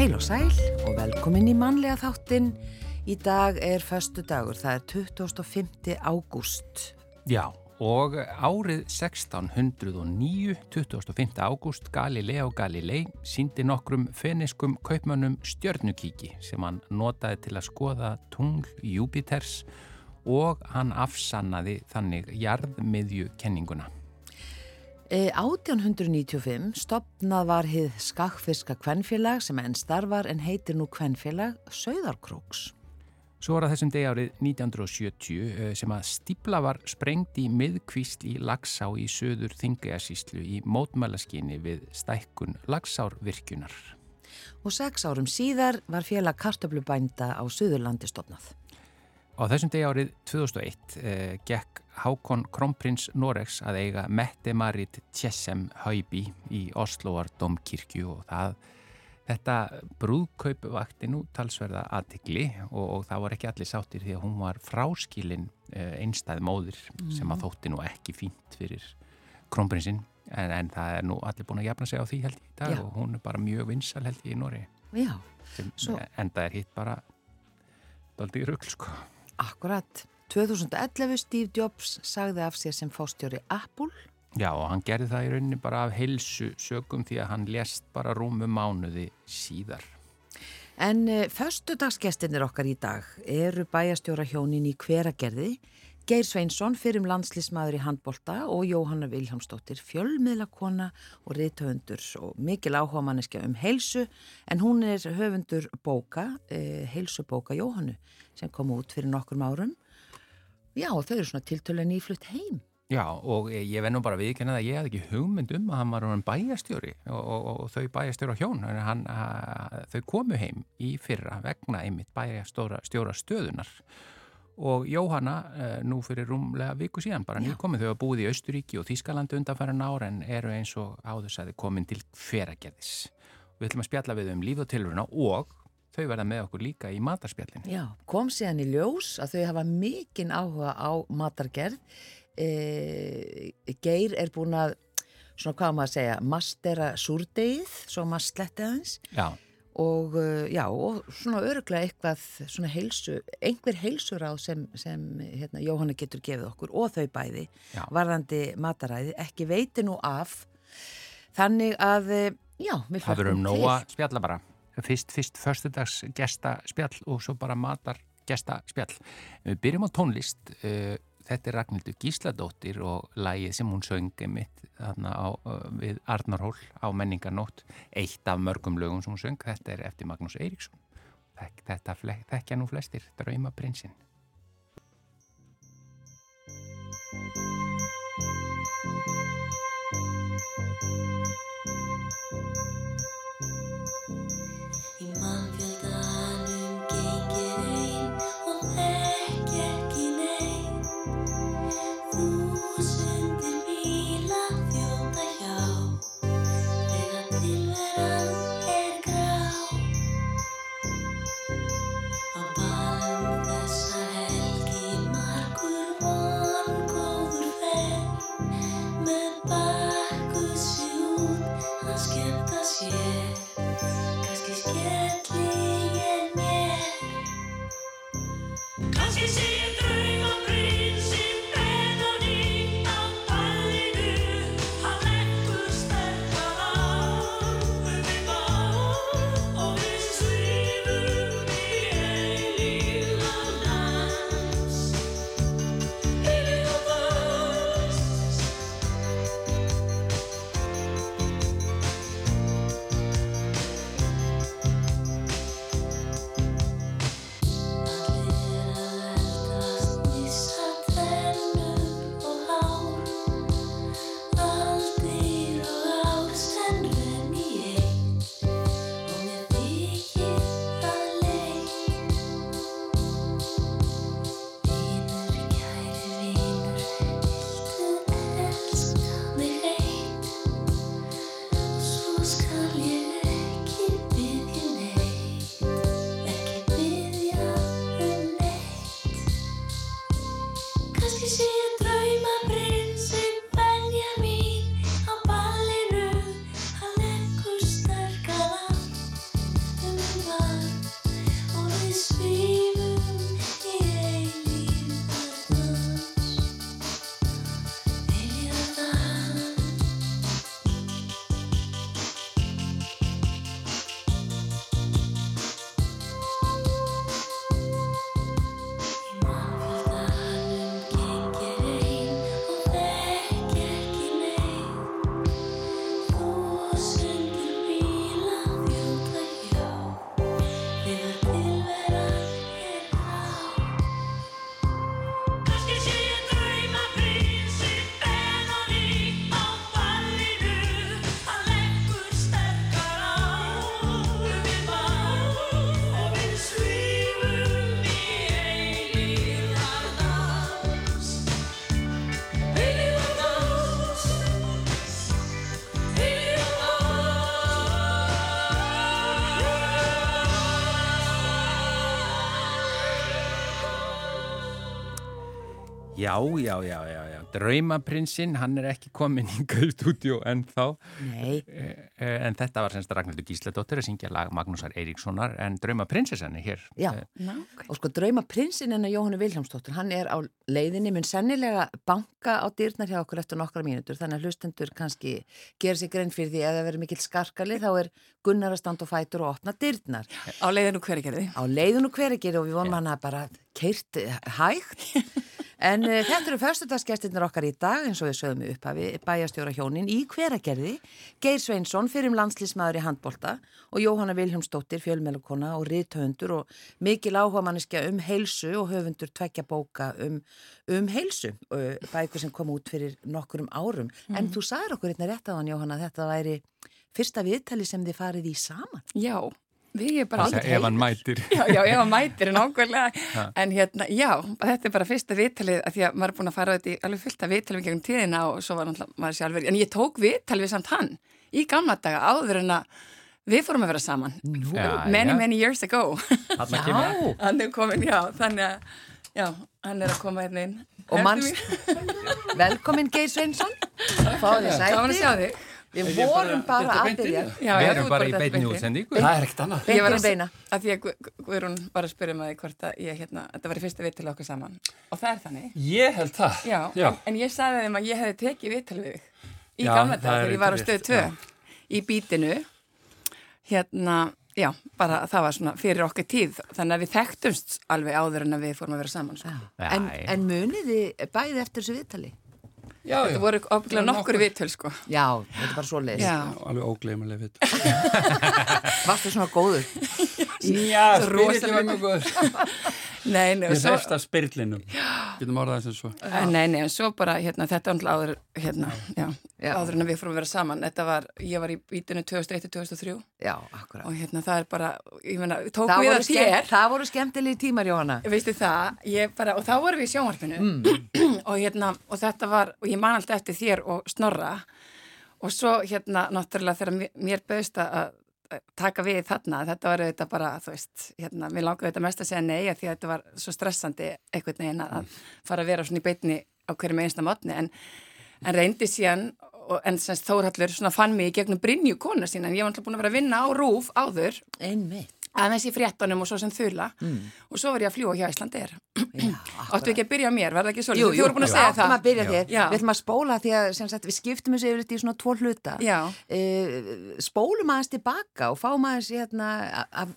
Heil og sæl og velkomin í mannlega þáttin. Í dag er förstu dagur, það er 25. ágúst. Já, og árið 1609, 25. ágúst, Galileo Galilei síndi nokkrum feniskum kaupmönnum stjörnukíki sem hann notaði til að skoða tungl Júpiters og hann afsannaði þannig jarðmiðju kenninguna. 1895 e, stopnað var hið skakfiska kvennfélag sem enn starfar en heitir nú kvennfélag Söðarkróks. Svo var það þessum degi árið 1970 e, sem að stípla var sprengt í miðkvísl í Lagsá í söður Þingajasíslu í mótmælaskinni við stækkun Lagsárvirkjunar. Og sex árum síðar var félag kartöflubænda á Suðurlandi stopnað. Á þessum degi árið 2001 eh, gekk Hákon Kronprins Noregs að eiga Mette-Marit Tjessem Haubi í Osloar domkirkju og það, þetta brúðkaup vakti nú talsverða aðtikli og, og það var ekki allir sáttir því að hún var fráskilin eh, einstæð móðir mm. sem að mhm. þótti nú ekki fínt fyrir Kronprinsinn en, en það er nú allir búin að jafna sig á því held í dag Já. og hún er bara mjög vinsal held í Noregi. Já. Sem Svo... enda er hitt bara doldið rugg sko. Akkurat. 2011 Steve Jobs sagði af sér sem fástjóri Apple. Já og hann gerði það í rauninni bara af heilsu sögum því að hann lést bara rúmu mánuði síðar. En uh, förstudagsgestinir okkar í dag eru bæjastjóra hjónin í hveragerði, Geir Sveinsson fyrir um landslísmaður í handbolta og Jóhanna Viljámsdóttir fjölmiðlakona og reythöfundur og mikil áhuga manneskja um heilsu en hún er höfundur bóka, uh, heilsubóka Jóhannu sem kom út fyrir nokkur árum. Já, og þau eru svona tiltölu nýflutt heim. Já, og ég vennu bara viðkennað að ég hafði ekki hugmynd um að hann var hann bæjastjóri og, og, og þau bæjastjóra hjón, hann, að, þau komu heim í fyrra vegna einmitt bæjastjóra stöðunar og Jóhanna eh, nú fyrir rúmlega viku síðan bara nýkomið þau að búið í Östuríki og Þískalandi undanfæran ára en eru eins og áður sæði komin til hveragerðis. Við ætlum að spjalla við um líf og tilvöruna og þau verða með okkur líka í matarspjallin. Já, kom síðan í ljós að þau hafa mikinn áhuga á matargerð. E, Geir er búin að, svona hvað maður að segja, mastera súrdegið, svo maður slettið hans. Já. Og já, og svona öruglega eitthvað, svona heilsu, einhver heilsuráð sem, sem hérna, Jóhanna getur gefið okkur og þau bæði, já. varðandi mataræði, ekki veiti nú af. Þannig að, já, við fættum til. Það verðum nóga spjalla bara fyrst, fyrst förstudags gesta spjall og svo bara matar gesta spjall. Við byrjum á tónlist uh, þetta er Ragnhildur Gísladóttir og lægið sem hún söngi mitt á, við Arnarhól á menningarnótt, eitt af mörgum lögum sem hún söng, þetta er eftir Magnús Eiríksson. Þetta þekkja nú flestir, Draumaprinsinn Já, já, já, já, já. Draumaprinsinn, hann er ekki komin í stúdíu en þá. Nei. En þetta var semst Ragnhildur Gísladóttir að syngja lag Magnúsar Eiríkssonar en Draumaprinsessan er hér. Já, Ná, okay. og sko Draumaprinsinn en að Jóhannu Viljámsdóttir, hann er á leiðinni, mun sennilega banka á dýrnar hjá okkur eftir nokkra mínutur, þannig að hlustendur kannski gera sig grein fyrir því að það verður mikill skarkali, þá er Gunnar að standa og fætur og opna dýrnar. Á leiðinu hverigerði. Á leiðinu hverigerði og við vonum hann að bara keirt hægt En uh, þetta eru fyrstutagsgæstinir okkar í dag eins og við sögum upp að við bæjastjóra hjónin í hveragerði, Geir Sveinsson fyrir landslísmaður í handbolta og Jóhanna Viljómsdóttir, fjölmjölukona og riðtöfundur og mikil áhuga manniska um heilsu og höfundur tvekja bóka um, um heilsu, uh, bækur sem kom út fyrir nokkurum árum. Mm. En þú sagði okkur einnig rétt á hann Jóhanna að þetta væri fyrsta viðtali sem þið farið í saman. Já. Við erum bara aldrei heilt. Ef hann mætir. Já, já, ef hann mætir, nákvæmlega. En hérna, já, þetta er bara fyrsta viðtalið að því að maður er búin að fara auðvitað í alveg fullt af viðtalið gegnum tíðina og svo var náttúrulega maður sjálfur. En ég tók viðtalið við samt hann í gamla daga áður en að við fórum að vera saman. Já, many, já. many years ago. Já. Hann er komin, já, þannig að, já, hann er að koma hérna inn. Og manns, velkomin Geir Sveinsson. Fáðu sæti. Sáðan að sjá þig. Við vorum bara að byrja. Við erum bara í beitni útsendingu. Það er ekkert annað. Ég var að beina. Að því að Guðrún var að spyrja mig hvort að ég, hérna, þetta var í fyrsta vitt til okkur saman. Og það er þannig. Ég held það. Já, Já. En, en ég sagði þeim að ég hefði tekið vitt til við í gamla dag þegar ég var á stöð 2 í bítinu. Hérna, já, bara það var svona fyrir okkur tíð. Þannig að við þekktumst alveg áður en að við fórum að vera saman. Sko. En, en muniði bæði eftir þessu vittali? Já, þetta voru ábygglega nokkur viðtöl sko. Já, þetta bara svo leiðist. Já, alveg ógleymuleg viðtöl. Vartu svona góður? Já, spyrirli var mjög góður. Nei, nei. Ég þefst af spyrirlinum. Getum orðað þess að svo. Nei, nei, en svo bara, hérna, þetta er áður, hérna, já, já, áður en við fórum að vera saman. Þetta var, ég var í bítinu 2001-2003. Já, akkurat. Og hérna, það er bara, ég menna, tók við að þér. Það voru skemmtilegi tímar, Jóhanna. Veistu það, ég bara, og þá vorum við í sjónvarpinu mm. og hérna, og þetta var, og ég man alltaf eftir þér og Snorra og svo hérna náttúrulega þegar mér bauðst að taka við þarna, þetta var auðvitað bara þú veist, hérna, mér langaði auðvitað mest að segja nei að því að þetta var svo stressandi einhvern veginn að fara að vera svona í beitni á hverjum einsta mótni en, en reyndi síðan og, en Þórhallur svona fann mig í gegnum Brynju kona sína. En ég var alltaf búin að vera að vinna á rúf áður. Einmitt aðeins í fréttanum og svo sem þula mm. og svo var ég að fljúa hjá Íslandir áttu ekki að byrja mér, var það ekki svolítið? Þú voru búin að segja það. Að við ætlum að spóla því að sagt, við skiptum þessu yfir þetta í svona tvo hluta. E, spólum aðeins tilbaka og fáum aðeins hérna, að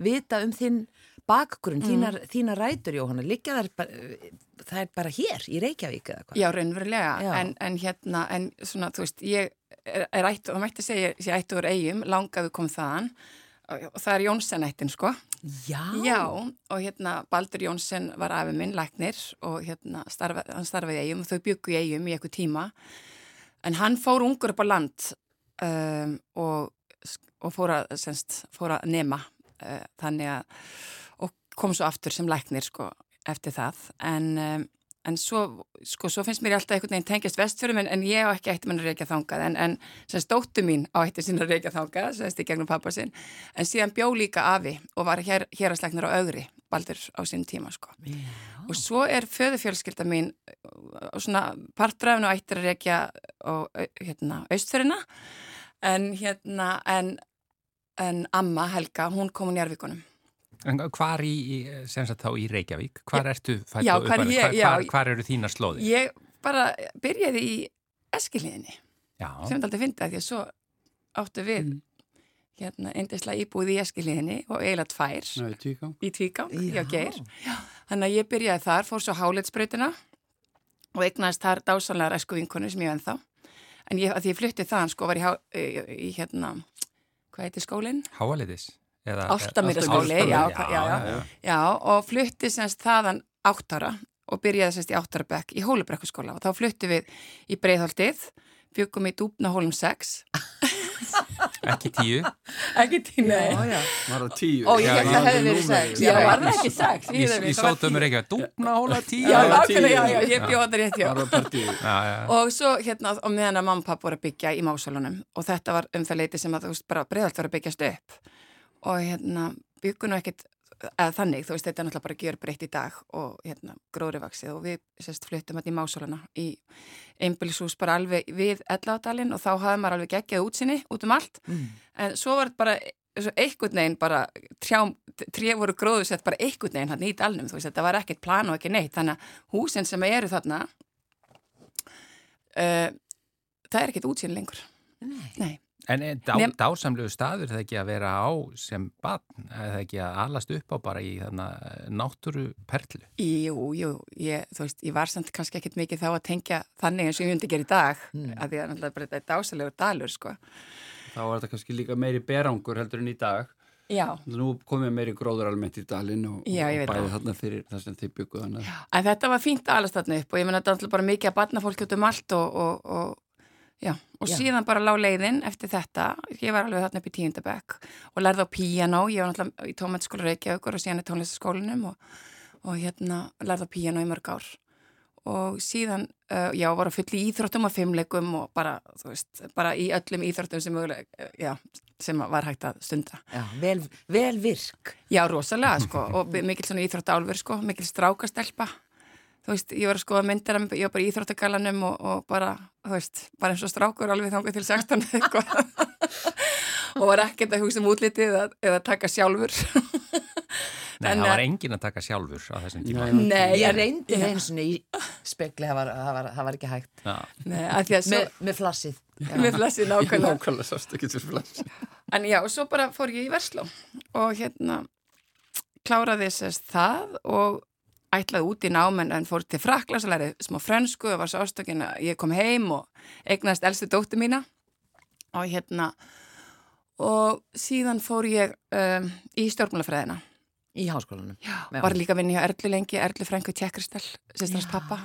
vita um þinn bakgrunn, mm. þínar, þínar rætur Jóhanna, líka þar það er bara hér í Reykjavík eða hvað? Já, raunverulega, en, en hérna en svona, þú veist, ég er, er ættu, og mætti segja, ég ættu úr eigum langaðu kom þaðan það er Jónsenættin sko. Já. Já og hérna Baldur Jónsson var afið minn, læknir og hérna starfa, hann starfaði í eigum og þau byggu í eigum í eitthvað tíma. En hann fór ungur upp á land um, og, og fór, að, semst, fór að nema uh, þannig að og kom svo aftur sem læknir sko eftir það. En um, en svo, sko, svo finnst mér alltaf einhvern veginn tengjast vestfjörðum en, en ég á ekki eitt mann að reykja þangað. En, en sem stóttu mín á eittir sín að reykja þangað sem stík gegnum pappa sinn. En síðan bjó líka afi og var hér, hér að slegna á augri baldur á sín tíma sko. Já. og svo er föðufjölskylda mín og svona partbræðinu eittir að reykja og hérna austfjörðina. En hérna en, en amma Helga, hún kom hún í Arvíkonum En hvar í, sem sagt þá í Reykjavík, hvar já, ertu fætt og uppar, hvar, hvar, hvar eru þína slóði? Ég bara byrjaði í eskiliðinni, sem ég aldrei fyndi að því að svo áttu við mm. hérna eindislega íbúið í eskiliðinni og eiginlega tvær. Ná, í tvígang, í tvígang já. Já, þannig að ég byrjaði þar, fór svo háleitsbröytina og eignast þar dásanlegar esku vinkonu sem ég venn þá en ég, að því ég flytti þann sko var ég í, í, í hérna, hvað heitir skólinn? Háaliðis Áltamýraskóli, já, já, já, já, og flutti semst þaðan áttara og byrjaði semst í áttarabekk í Hólubrekkuskóla og þá flutti við í Breitholdið, fjögum í Dúbnahólum 6. Ekki tíu. Ekki tíu, nei. Var það tíu? Ó, ég held að það hefði verið 6. Já, var það ekki 6? Ég sótum mér ekki að Dúbnahóla 10. Já, nákvæmlega, já, já, ég bjóða það rétt, já. Var það tíu? Og svo hérna, og meðan að mamma og pappa voru að byggja í Másalunum og þetta var um það leiti sem að þú veist bara Breitholt var að byggjast upp og hérna byggun og ekkert eða þannig, þú veist, þetta er náttúrulega bara gjör breytt í dag og hérna gróðrivaksið og við sérst fluttum þetta í Másólana í einbilshús bara alveg við Elladalinn og þá hafði maður alveg geggjað útsinni út um allt Mm. en svo var þetta bara einhvern veginn bara trjám, tré voru gróðusett bara einhvern veginn hann í dalnum, þú veist, þetta var ekkert plan og ekki neitt, þannig að húsin sem eru þarna uh, það er ekkert útsinn lengur Nei. Nei, En dá, dásamlegu staður er það ekki að vera á sem barn, er það ekki að alast upp á bara í þarna náttúru perlu? jú, jú ég, þú veist, ég var samt kannski ekkert mikið þá að tengja þannig eins og ég myndi gera í dag Mm. að því að náttúrulega bara þetta er dásalegur dalur, sko Þá var þetta kannski líka meiri berangur heldur en í dag. Já, Nú komið meiri gróður almennt í dalinn og, og bæði það. þarna fyrir það sem þið bygguð hann. En þetta var fínt að alast þarna upp og ég menna þetta er alltaf bara mikið að batna fólk út um allt og, og, og, já, og Já. síðan bara lág leiðin eftir þetta, ég var alveg þarna upp í tíundabæk og lærði á píanó, ég var náttúrulega í tómætskóla Reykjavíkur og síðan í tónlistaskólinum og, og hérna lærði á píanó í mörg ár og síðan, uh, já, var að fulla í íþróttum og fimmleikum og bara, þú veist, bara í öllum íþróttum sem, mögulega, uh, já, sem var hægt að stunda. Já, vel, vel virk. Já, rosalega, sko, og mikil svona íþróttálfur, sko, mikil strákastelpa. Þú veist, ég var að skoða mér, ég var bara í íþróttagalanum og, og bara, þú veist, bara eins og strákur alveg þangað til 16 eitthvað. og var ekkert að hugsa um útlitið eða, eða taka sjálfur. Nei, það var að- engin að taka sjálfur á þessum tíma. Nei. Ég reyndi já. það eins og í spekli, það var, það var, það var ekki hægt. Já. Nei, að því að svo, Með, með flassið. með flessi nákvæmlega. Nákvæmlega sást ekki til flass. En já, og svo bara fór ég í Versló og hérna kláraði sérst það og ætlaði út í námen en fór til Fraklands og lærið smá frönsku og var svo ástökin að ég kom heim og eignast elstu dóttu mína og hérna og síðan fór ég um, í stjórnmálafræðina. Í háskólanum. Já, Já. var líka vinna hjá Erlu lengi, Erlu Frænku Tjekkristel, sýstrans pappa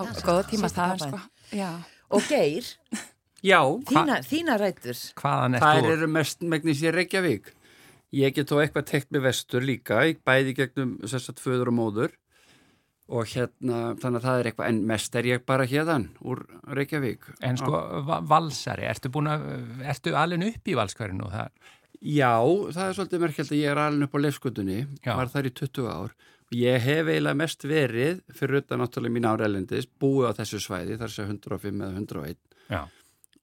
og góða tíma það, sko. Já. Og Geir, Já, þína, þína rættur. Hvaðan það ert þú? eru mest megnis í Reykjavík. Ég get þó eitthvað tekt með vestur líka, ég bæði gegnum þessat föður og móður og hérna, þannig að það er eitthvað, en mest er ég bara hérðan úr Reykjavík. En sko, va- valsari, ertu búin að, ertu alveg upp í valskverinu? Það, Já, það er svolítið merkjald að ég er alveg upp á leifskutunni, Já. var þar í 20 ár og ég hef eiginlega mest verið, fyrir utan náttúrulega mín ára elendis, búið á þessu svæði, þar sé 105 eða 101 já.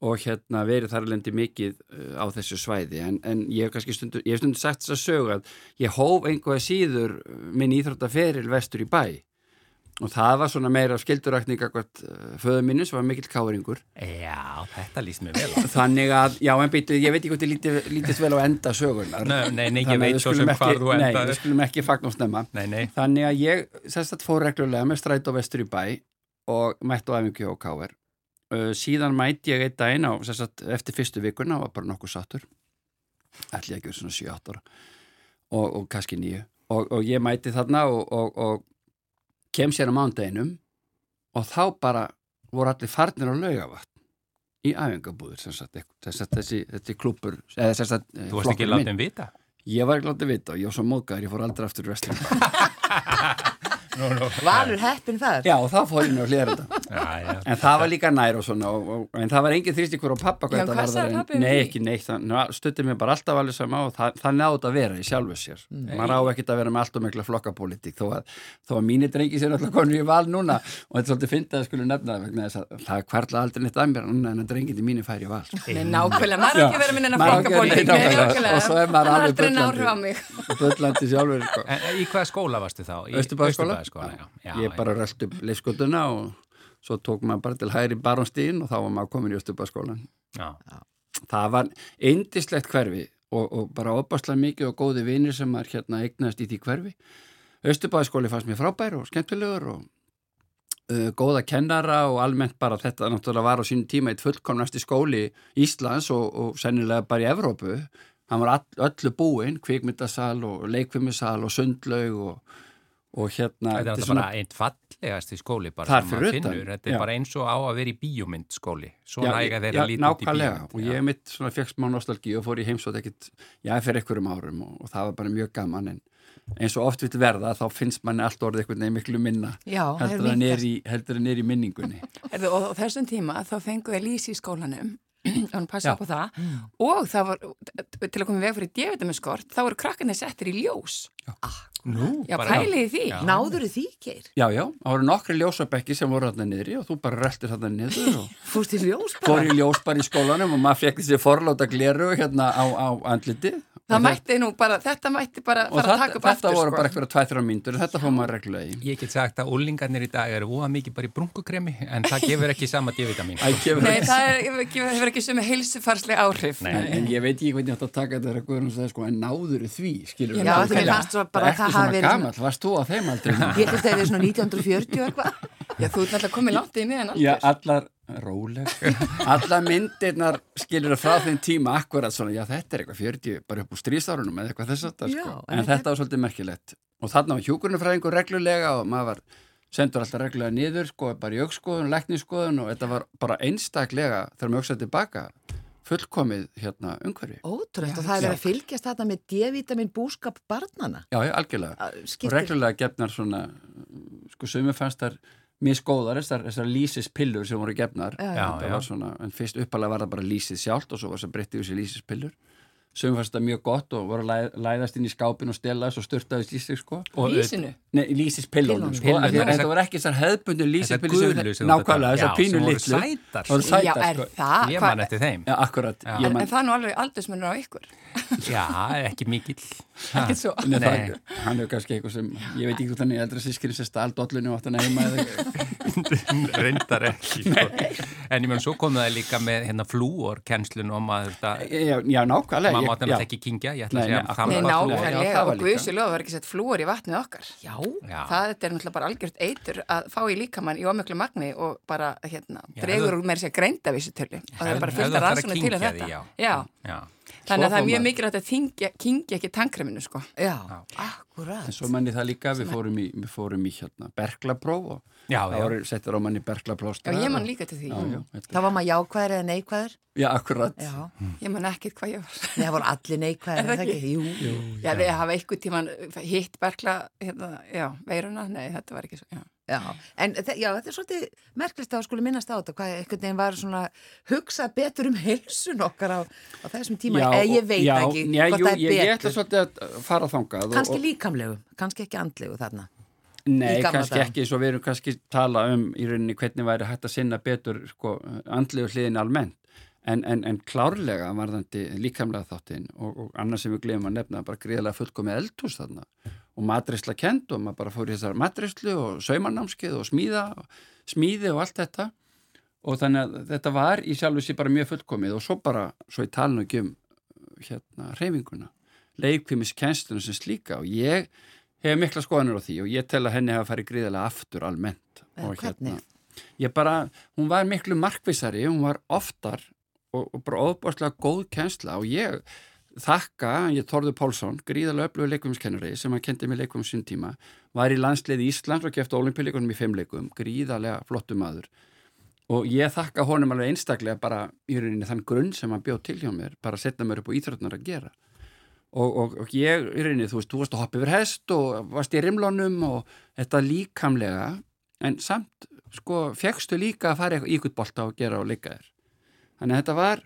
og hérna verið þar elendi mikið uh, á þessu svæði en, en ég hef kannski stundu, ég hef stundu sagt þess að sögu að ég hóf einhverja síður uh, minn íþróttaferil vestur í bæ og það var svona meira skildurakning akkvæmt uh, föðu minni sem var mikill káringur Já, þetta líst mér vel þannig að, já en býtu, ég veit ekki hvort lítið, lítið vel á enda sögunar Nei, nei, nei, ég veit svo sem hvar þú Nei, endaðir. við skulum ekki fagn og snemma Nei, nei. Þannig að ég sérstætt fór reglulega með stræt á vestur í bæ og mætt á æfingu og káver. Uh, síðan mætti ég einn daginn á, sérstætt eftir fyrstu vikuna var bara nokkuð sattur. Ætli ekki verið svona 7-8 ára og, og kannski nýju. Og, og ég mætti þarna og, og, og kem sér á mándeginum og þá bara voru allir farnir á laugavatn í æfingabúður, þessi, klúpur, eða sagt Þú varst ekki látið um vita? Ég var ekki látið vita og ég var svo móðgæður, ég fór aldrei aftur vestlum. Nú, nú. Valur heppin þar. Já, og þá fór nú að hlera þetta. Já, já. En það var líka nær og svona, og, og, en það var engin þrýst ykkur á pappa hvað Já, hvað sagði en- pabbi við Nei, ekki neitt, það stuttir mér bara alltaf alveg sama og það, það nátt að vera í sjálfu sér. Mm. Maður á ekkert að vera með allt og mikla flokkapólitík, þó að, þó að mínir drengi sér alltaf konur í val núna og þetta er svolítið fyndið að skulu nefna það vegna þess að það kvarla aldrei neitt að mér núna en að drengindi mínir færi í val. sko. Nei, nákvæmlega, maður er ekki verið ekki. Og er sko. En í hvaða skóla varstu þá? Í Austurbæðaskóla? Austurbæðaskóla, já. já. Ég bara rölt upp leifskotuna og svo tók maður bara til hæri barónstíðin og þá var maður komin í Östubæðaskólan. Já. það var eindislegt hverfi og, og bara opaslega mikið og góði vinir sem maður hérna eignast í því hverfi Östubæðaskóli fannst mér frábær og skemmtilegur og uh, góða kennara og almennt bara þetta náttúrulega var á sínum tíma eitt fullkomnasti skóli Íslands og, og sennilega bara í Evrópu hann var all, öllu búinn, kvikmyndasal og leikvimmisal og sundlaug og, og hérna Þetta er bara einn fallegasti skóli bara Þar fyrir utan, finnur. Þetta er já. bara eins og á að vera í bíómynd skóli. Svo Já, næga já, þeirra lítið í nákvæmlega bíómynd. og ég mitt svona fekk smá nostalgíu og fór í heimsótt ekkit, já, fyrir einhverjum árum og, og það var bara mjög gaman en eins og oft vil verða þá finnst manni allt orðið einhvern veginn miklu minna Já, heldur en er í, í minningunni Herðu, og þessum tíma þá fengu ég lýsi í skólanum hann passa Já. upp á það og það var, til að koma í veg fyrir D-vitaminskort, þá voru krakkarnir settir í ljós Nú, já, pæliði því Já. Náður því, Geir? Já, já, það voru nokkri ljósabekki sem voru þarna niðri og þú bara röltir þarna niður og Fúst í ljós fór bara? í ljós bara í skólanum og maður fekk þessi forláta gleru hérna á, á andliti það Og mætti nú bara, þetta mætti bara og fara að þetta, taka upp þetta aftur voru sko. bara eitthvað tvæ-þrjá mínútur. Þetta fór maður reglulega í. Ég get sagt að úlingarnir í dag eru óa mikið bara í brunkukremi en það gefur ekki sama D-vitamin. Kemur Nei, það er, hefur ekki, hefur ekki sem heilsufarsleg áhrif. En, en ég veit ekki hvernig að taka þetta þegar Guðrún sagði sko, en náður því, skilur Já, bara að það Ekki hafi svona gamall, varst þú á þeim aldrei? Ég held að það er svona 1940 og eitthvað. Já, þú ert alltaf komið langt í miðan Já, aldur allar, róleg. Allar myndirnar skilur frá þeim tíma akkurat svona, já þetta er eitthvað 40 bara upp úr stríðsárunum eða eitthvað þess að Já, sko. en en þetta var svolítið merkilegt. Og þarna var hjúkurnufræðingur reglulega og maður var sendur alltaf reglulega niður sko, bara í augskoðun, lækningsskoðun og þetta var bara einstaklega þegar maður hugsaði tilbaka fullkomið hérna umhverfi. Ótrúlega, og það er verið að fylgjast þetta með D-vitamin búskap barnana. Já, já, algjörlega. Að og Skiptir, reglulega gefnar svona sko þar misgóðar þessar, þessar lísispillur sem voru gefnar Já, já. þetta var svona, en fyrst uppalega var það bara lísið sjálft og svo var það breyttið þessi lísispillur sumir fannst það mjög gott og voru að læ- læðast inn í skápin og stela þess og styrtaðist í sig sko Og Lísinu Nei, lísispillunum Pillunum. sko, þetta var ekki þessar sem þú nákvæmlega, þessar Já, pínu sem voru litlu sætar, voru sko. Já, sætar er sko það? Ég man eftir þeim. Já, akkurat, En, það er nú alveg aldursmunur á ykkur Já, ekki mikill. Ekki svo Nei, Nei. það, hann er kannski eitthvað sem, ég veit ekki hvort hann er eldra sískri sem stál dollinu og átt hann heima. Reyndar ekki. Sko. En ég menn, svo kom það líka með hérna flúorkennslun og maður þetta, Já, já, nákvæmlega. maður ég- mátti já. náttúrulega ekki kingja, ég ætla Nei, að segja nákvæmlega það var og líka. guðsilöf var ekki sett flúor í vatnið okkar já, Já. Það er náttúrulega bara algjört eitur að fá í líkamann í ómiklu magni og bara hérna, Já, dregur úr meira sér greinda vísutölu og það er bara að rannsóknir til að því, þetta já. Já, Já. þannig að það er mjög mikilvægt að þingja, kyngja ekki tankreminu sko já, akkurat. En svo manni það líka, við fórum í, við fórum í hérna berglapróf og Já, það já. voru settir á manni berglaplástra. Já, ég man líka til því Já, já, Það var maður jákvæður eða neikvæður? já, akkurat. Já, Ég man ekkert hvað ég var Nei, það voru allir neikvæður, Er það ekki? Jú, Já, við hafa einhvern tíman hitt berkla hérna, já, veiruna, nei, þetta var ekki svo já. Já, en já, þetta er svolítið merkilegt að skuli minnast á þetta, hvað einhvern veginn var svona hugsað betur um heilsun okkar á, á þessum tíma, Já, eða ég veit já, ekki já, hvort jú, það er ég, ég ætla betur. svolítið að fara þangað. Kannski og- líkamlegu, kannski ekki andlegu þarna. Nei, kannski daga. ekki, svo við erum kannski tala um í rauninni hvernig væri hægt að sinna betur sko, andlegu hliðin almennt en, en, en klárlega varðandi líkamlega þáttinn og, og annars sem við glemum að nefna bara greiðlega fullkomið eldhús þarna. Og matreysla kent og maður bara fór í þessar matreyslu og saumanámskið og smíða smíði og allt þetta. Og þannig að þetta var í sjálfu sér bara mjög fullkomið og svo bara, svo ég tala nú ekki um hérna reyfinguna leikfimiskennsluna sem slíka. Og ég hef mikla skoðanir á því og ég tel að henni hafa farið gríðarlega aftur almennt. Og hvernig? ég bara, hún var miklu markvissari, hún var oftar og, og bara óbúrslega góð kennsla. Og ég þakka, ég Þorður Pálsson, gríðarlega öflugur leikvumskennari sem hann kendi mig leikum sín tíma, var í landsliði Íslands og kefti olimpíuleikunum í fimm leikum, gríðarlega flottu maður. Og ég þakka honum alveg einstaklega bara í rauninni þann grunn sem hann bjóð til hjá mér, bara að setja mér upp á íþrótnar að gera. Og, og, og ég í rauninni, þú veist, þú varst að hoppa yfir hest og varst í rimlónum og þetta líkamlega en samt, sko, fegstu líka að fara í ykkur bolta og gera og leika þér þannig að þetta var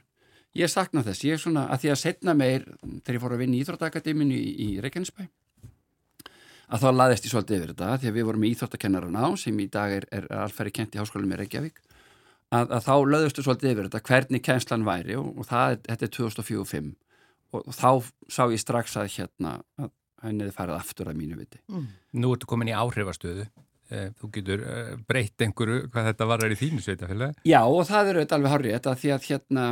ég sakna þess, ég er svona, að því að setna meir þegar ég fór að vinna í Íþróttakademinu í, í Reykjanesbæ að þá laðist ég svolítið yfir þetta því að við vorum í Íþróttakennaran á sem í dag er, er alferri kent í háskólanum í Reykjavík að, að þá löðustu svolítið yfir þetta hvernig kennslan væri og, og það, þetta er 2004-05 og, og þá sá ég strax að hérna að henni hefði farið aftur að mínu viti. Nú ertu komin í áhrifastöðu. Eh, Þú getur eh, breytt einhverju hvað þetta varar í þínu sveitafélag. Já og það eru alveg horrið þetta því að hérna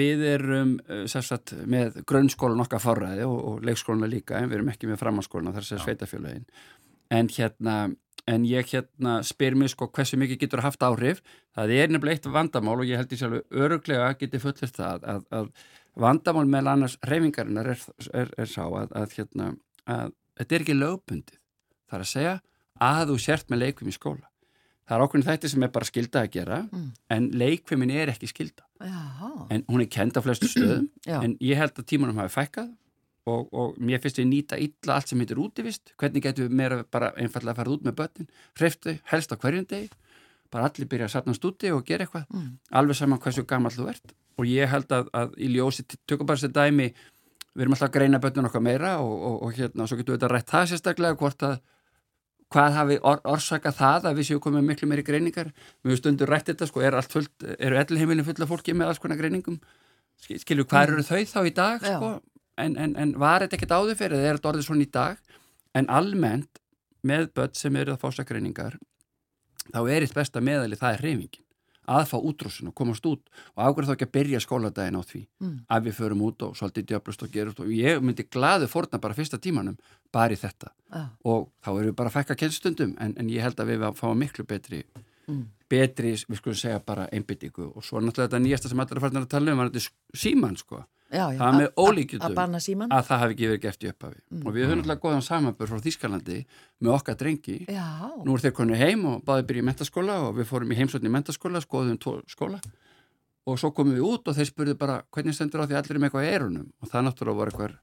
við erum uh, sagt, með grunnskólan okkar forræði og, og leikskólana líka en við erum ekki með framhanskólana þar sem sveitafélagin en hérna en ég hérna spyr mér sko hversu mikið getur haft áhrif? Það er nefnilega eitt vandamál og ég held ég sjálf öruglega geti fullist það að, að vandamál með annars reyfingarinnar er, er, er sá að, að hérna að þetta er ekki lögbundið. Það er að segja að þú sért með leikum í skóla. Það er ákveðin þætti sem er bara skilda að gera Mm. en leikfimin er ekki skilda Já, en hún er kend á flestu stöðum en ég held að tímanum hafi fækkað og, og mér finnst við nýta illa allt sem heitir útivist, hvernig getum við meira bara einfallega að fara út með börnin hreftu helst á hverjum degi? Bara allir byrja að satnast úti og gera eitthvað. Mm. alveg saman hversu gammal þú ert. Og ég held að, að í ljósi þessi dæmi við erum alltaf að greina bönnun okkar meira og, og, og hérna, svo getum við þetta rætt það sérstaklega hvort að hvað hafi or, orsaka það að við séum komið miklu meiri greiningar? Við stundur rætt þetta, sko, er allt fullt eru ellheimilin fulla fólki með alls konar greiningum? Skilju, hvað eru þau þá í dag sko? en, en, en var þetta ekkert áður fyrir það er þetta orðið svona í dag? En almennt með börn sem eru að fása greiningar þá er eitt besta meðali það er reyfingin að fá útrúsin og komast út og ákveður þá ekki að byrja skóladaginn á því mm. að við förum út og svolítið djöflust og gerust og ég myndi glaðu forna bara fyrsta tímanum bara í þetta ah. og þá erum við bara að fekka kennstundum en, en ég held að við fáum miklu betri mm. betri, við skulum segja bara einbyttingu og svo náttúrulega þetta nýjasta sem allir er farin að tala um var þetta síman sko Já, já, það er með ólíkjutum að það hafi ekki verið gert í upphafi. Mm. og við höfum náttúrulega góðan samanbörð frá Þískalandi með okkar drengi. Já. nú er þeir konu heim og báði byrja í mentaskóla og við fórum í heimsotni í mentaskóla skoðum skóla. Og svo komum við út og þeir spurðu bara hvernig stendur á því allir með eitthvað erunum og það náttúrulega var eitthvað,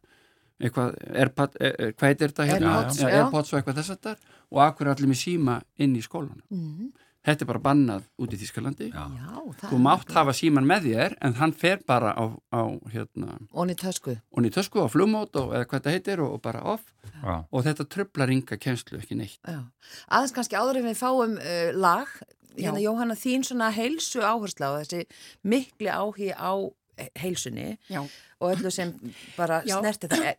eitthvað Airpod, er, er, hvað heitir þetta hérna? Airpods og eitthvað þess að þar og akkur allir með síma inn í skólanum? Mm. Þetta er bara bannað út í Þískalandi. Já. Þú mátt hafa síman með þér en hann fer bara á, á hérna... Onni tösku. Onni tösku á flumót og eða hvað þetta heitir og, og bara off. Já. Og þetta tröflar ynga kjenslu ekki neitt. Já. Aðeins kannski áður en við fáum uh, lag. Hérna Jóhanna þín svona heilsu áhersla og þessi mikli áhí á heilsunni. Já og öllu sem bara Já. snerti það. Er,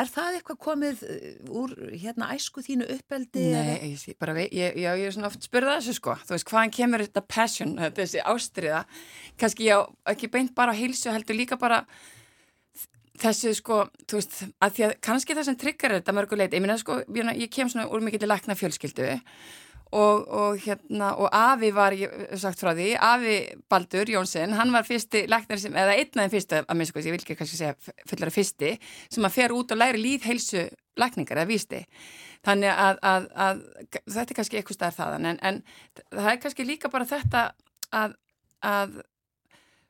er það eitthvað komið uh, úr hérna æsku þínu uppeldi? Nei, ég, bara, ég, ég, er svona oft spyrðað þessu sko, þú veist, hvaðan kemur þetta passion, þessi ástriða, kannski ég ekki beint bara á heilsu, heldur líka bara þessu sko, þú veist, að því að kannski það sem tryggar þetta mörguleit, ég minna sko, ég kem svona úr mikill lakna fjölskyldu og, og hérna og Afi var, sagt frá því Afi Baldur Jónsson, hann var fyrsti læknar sem, eða einn af þeim fyrstu að minnst, ég vil ekki kannski segja fullara fyrsti sem að fer út og læri líðheilsu lækningar eða vísti. Þannig að, að, að þetta er kannski eitthvað starf þaðan en, en það er kannski líka bara þetta að, að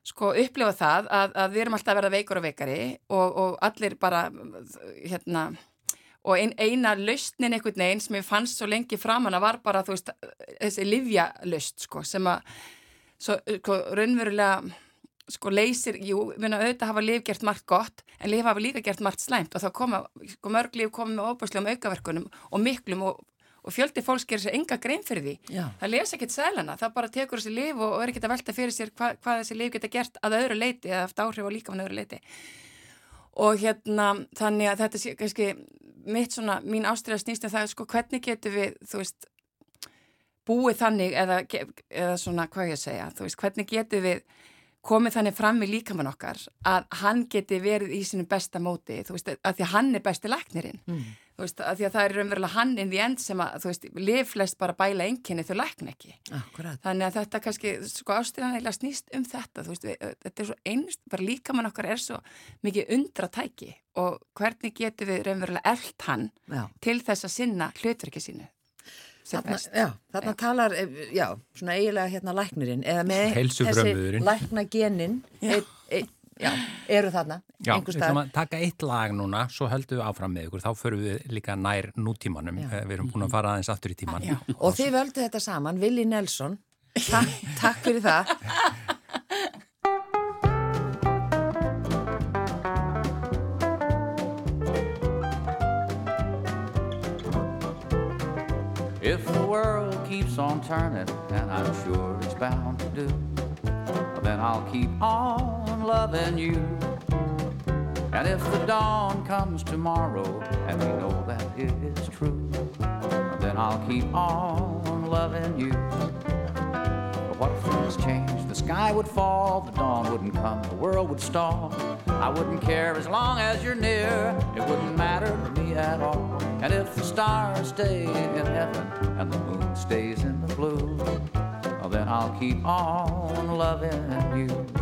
sko upplifa það að við erum alltaf að verða veikur og veikari og, og allir bara hérna og ein, eina lausnin einhvern veginn sem ég fannst svo lengi framanna var bara veist, þessi livjalust sko, sem að svo, sko, raunverulega sko leysir, jú, minna auðvitað hafa liv gert margt gott, en liv hafa líka gert margt slæmt. Og þá koma, sko mörg liv komið með óbúslegum aukaverkunum og miklum og, og fjöldi fólks gerir sér enga grein fyrir því. Já. það lesa ekkert sælana, það bara tekur þessi liv og, og er ekkert að velta fyrir sér hva, hvað þessi liv geta gert að öðru leiti eða eftir áhrif og líka á öðru leiti og hérna þannig að þetta sé kannski mitt svona, mín ástriða snýst um það er sko hvernig getur við, þú veist búið þannig eða, eða svona, hvað ég segja, þú veist hvernig getur við komið þannig fram við líkamann okkar að hann geti verið í sinu besta móti, þú veist, að því að hann er besti læknirinn, mm. Þú veist, að því að það er umverulega hann inn því end sem að, þú veist, liflest bara bæla enginni þau lækna ekki. Akkurat. Þannig að þetta kannski, sko, ástriðan eða snýst um þetta, þú veist, við, þetta er svo einst, bara líkamann okkar er svo mikið undratæki og hvernig getur við umverulega eld hann já. til þess að sinna hlutverki sínu Þarna, já, þarna já. talar, eh, já, svona eiginlega hérna læknirinn eða með þessi læknagenin já, eru þarna Já, við ætlum að taka eitt lag núna svo höldum við áfram með ykkur, þá förum við líka nær nútímanum, já. Eh, við erum búin að fara aðeins aftur í tíman Og þið völdu þetta saman, Vili Nelson. Takk, takk fyrir það. If the world keeps on turning, and I'm sure it's bound to do, then I'll keep on loving you. And if the dawn comes tomorrow, and we know that it is true, then I'll keep on loving you. But what if things change? The sky would fall, the dawn wouldn't come, the world would stall. I wouldn't care as long as you're near, it wouldn't matter to me at all. And if the stars stay in heaven and the moon stays in the blue, then I'll keep on loving you.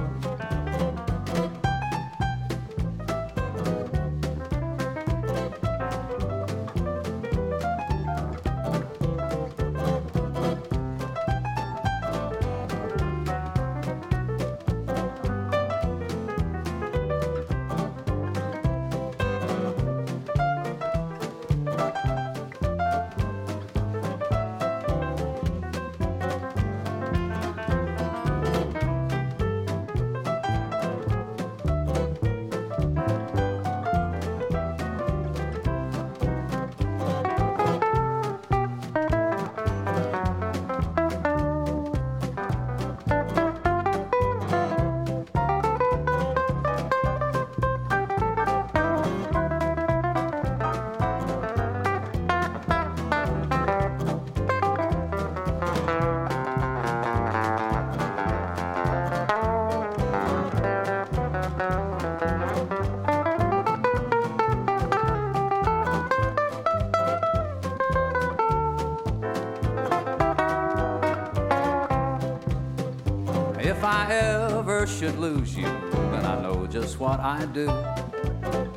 Should lose you, then I know just what I do.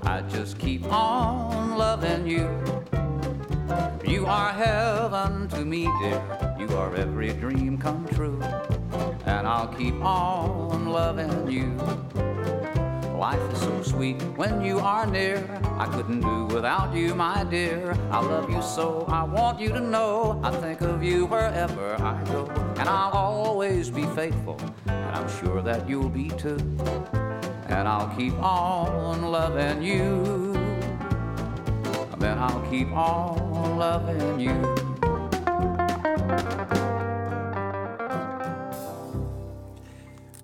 I just keep on loving you. You are heaven to me, dear. You are every dream come true. And I'll keep on loving you. Life is so sweet when you are near. I couldn't do without you, my dear. I love you so, I want you to know. I think of you wherever I go. And I'll always be faithful, sure that you'll be too. And I'll keep on loving you. Then I'll keep on loving you.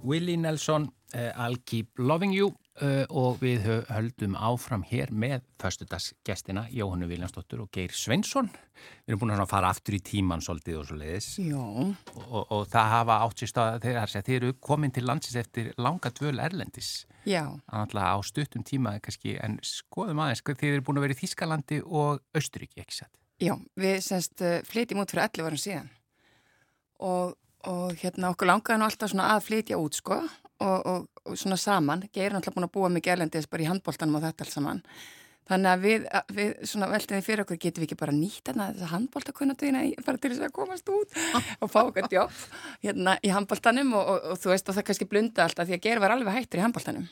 Willie Nelson, uh, I'll keep loving you og við höldum áfram hér með förstudagsgestina Jóhannu Viljansdóttur og Geir Svensson. Við erum búin að fara aftur í tíman svolítið og svo leiðis. Já. Og, og það hafa átt sér stað þegar þeir eru komin til landsins eftir langa dvöl Erlendis. Þannig á stuttum tíma kannski, en skoðum aðeins, þeir eru búin að vera í Þískalandi og Östuríki, ekki satt? Já, við semst uh, flytjum út fyrir 11 árum síðan og, og hérna okkur langaði nú alltaf svona að flytja út sko og, og, og svona saman, Geir er alltaf búin að búa mikið erlendis bara í handbóltanum og þetta alls saman. Þannig að við, við svona veltum við fyrir okkur getum við ekki bara nýtt þarna þess að handbóltakunnatuðina bara til þess að komast út og fá okkar jobb hérna í handbóltanum og þú veist og það kannski blunda alltaf því að Geir var alveg hættur í handbóltanum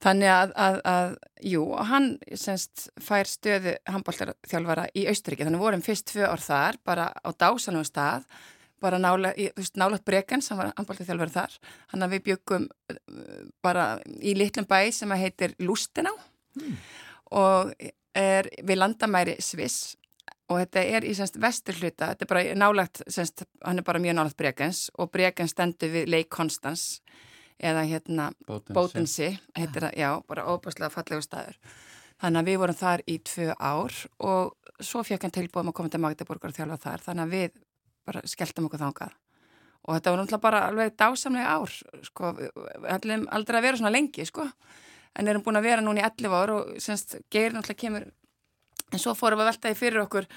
Þannig að, að, að, jú, hann semst fær stöðu handbóltarþjálfara í Austuríki, þannig vorum fyrst tvö ár þar, bara á dásanum stað, bara nála, nálat Breken sem var handbóltarþjálfara þar, hann að við byggum uh, bara í litlum bæ sem að heitir Lustená mm. og er við landamæri Sviss. Og þetta er í semst vestur hluta, þetta er bara nálagt, semst, hann er bara mjög nálagt Brekens. Og Brekens stendur við Lake Constance eða hérna Bótensi, heitir það, já, bara óbúslega fallegu staður. Þannig að við vorum þar í tvö ár og svo fekk hann tilbúið að koma til Magdeburgur og þjálfa þar, þannig að við bara skelltum okkur þángað. Og þetta var náttúrulega bara alveg dásamlega ár, sko, allir aldrei að vera svona lengi, sko, en erum búin að vera núna í 11 ár og semst geir náttúrulega kemur, en svo fórum við að veltaði fyrir okkur,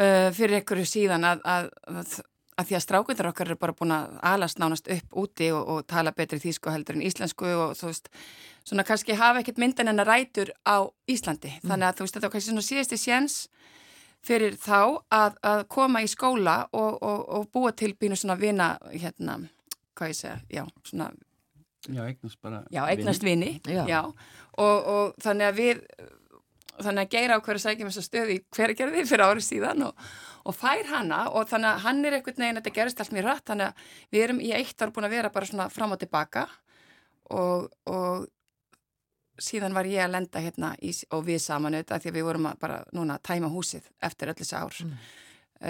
uh, fyrir einhverju síðan að, að, að að því að strákundar okkar eru bara búin að alast nánast upp úti og, og tala betri þýsku heldur en íslensku og þú veist, svona kannski hafa ekkert myndan en að rætur á Íslandi. Mm. Þannig að þú veist, þetta var kannski svona síðasti séns fyrir þá að, að koma í skóla og, og, og búa til bínu svona vina, hérna, hvað ég segja, já, svona... Já, eignast bara... Já, eignast vini, já. já. Og þannig að við, þannig að geira á hverju sækjum þessa stöði hverja gerði fyrir árið síðan og og fær hana og þannig að hann er einhvern veginn, þetta gerist allt mjög rætt, þannig að við erum í eitt ár búin að vera bara svona fram og tilbaka og, og síðan var ég að lenda hérna í, og við saman auðvitað því við vorum að bara núna að tæma húsið eftir öll þessi ár mm.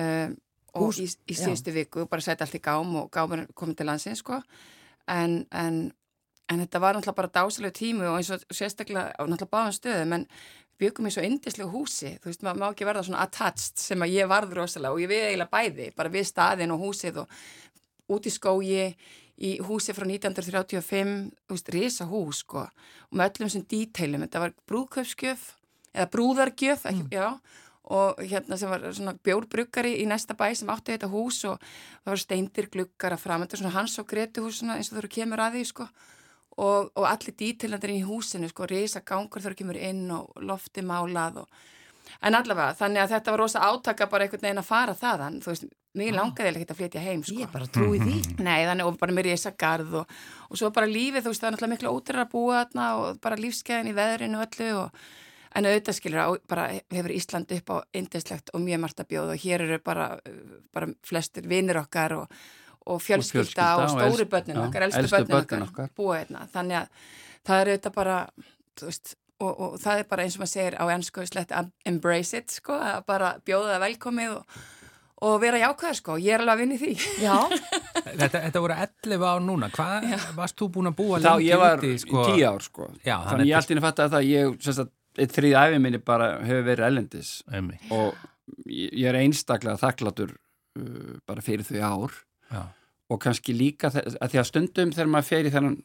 um, og Hús, í, í síðustu já. viku bara setja allt í gám og gámur komið til landsins sko en, en, en þetta var náttúrulega bara dásalegu tímu og eins og sérstaklega á náttúrulega báðan stöðum en byggum í svo indislegu húsi, þú veist, maður má ekki verða svona attached sem að ég varð rosalega og ég við eiginlega bæði, bara við staðin og húsið og út í skógi í húsi frá 1935 þú veist, risa hús, sko og með öllum sem díteilum, þetta var brúðköpskjöf eða brúðargjöf ekki, mm. já, og hérna sem var svona bjórbruggari í næsta bæ sem átti þetta hús og það var steindir glukkar að fram, þetta er svona hans og Gretu hús svona, eins og þú eru kemur að því, sko og, og allir dítilandir í húsinu sko, reysa gangur þar kemur inn og lofti málað og en allavega, þannig að þetta var rosa átaka bara einhvern veginn að fara þaðan. Þú veist, mér ah. langaði ekki að flytja heim sko. Ég bara trúi því. Nei, þannig, og bara mér reysa garð og, og svo bara lífið, þú veist, það er náttúrulega miklu ótrúra að búa þarna og bara lífskeiðin í veðrinu og öllu og En auðvitað skilur, bara hefur Ísland upp á indislegt og mjög margt að bjóða og hér eru bara, bara flestir vinnir okkar og, og fjölskylda og, stóri börnin okkar, elstu börnin okkar. búa hérna, þannig að það er auðvitað bara, þú veist og, og það er bara eins og maður segir á ennsku slett embrace it, sko, að bara bjóða það velkomið og, og vera jákvæðar, sko, ég er alveg að vinni því. Þetta, þetta voru 11 ár núna, hvað varst þú búin að búa lengi úti? Þá ég var úti, sko? 10 ár, sko. Já, þannig ég alltaf fatt að það, ég, sérst að eitt þrýð æfið minni bara hefur verið ellendis og ég er einstaklega þakklatur uh, bara fyrir þau ár. Já. og kannski líka að því að stundum þegar maður fer í þennan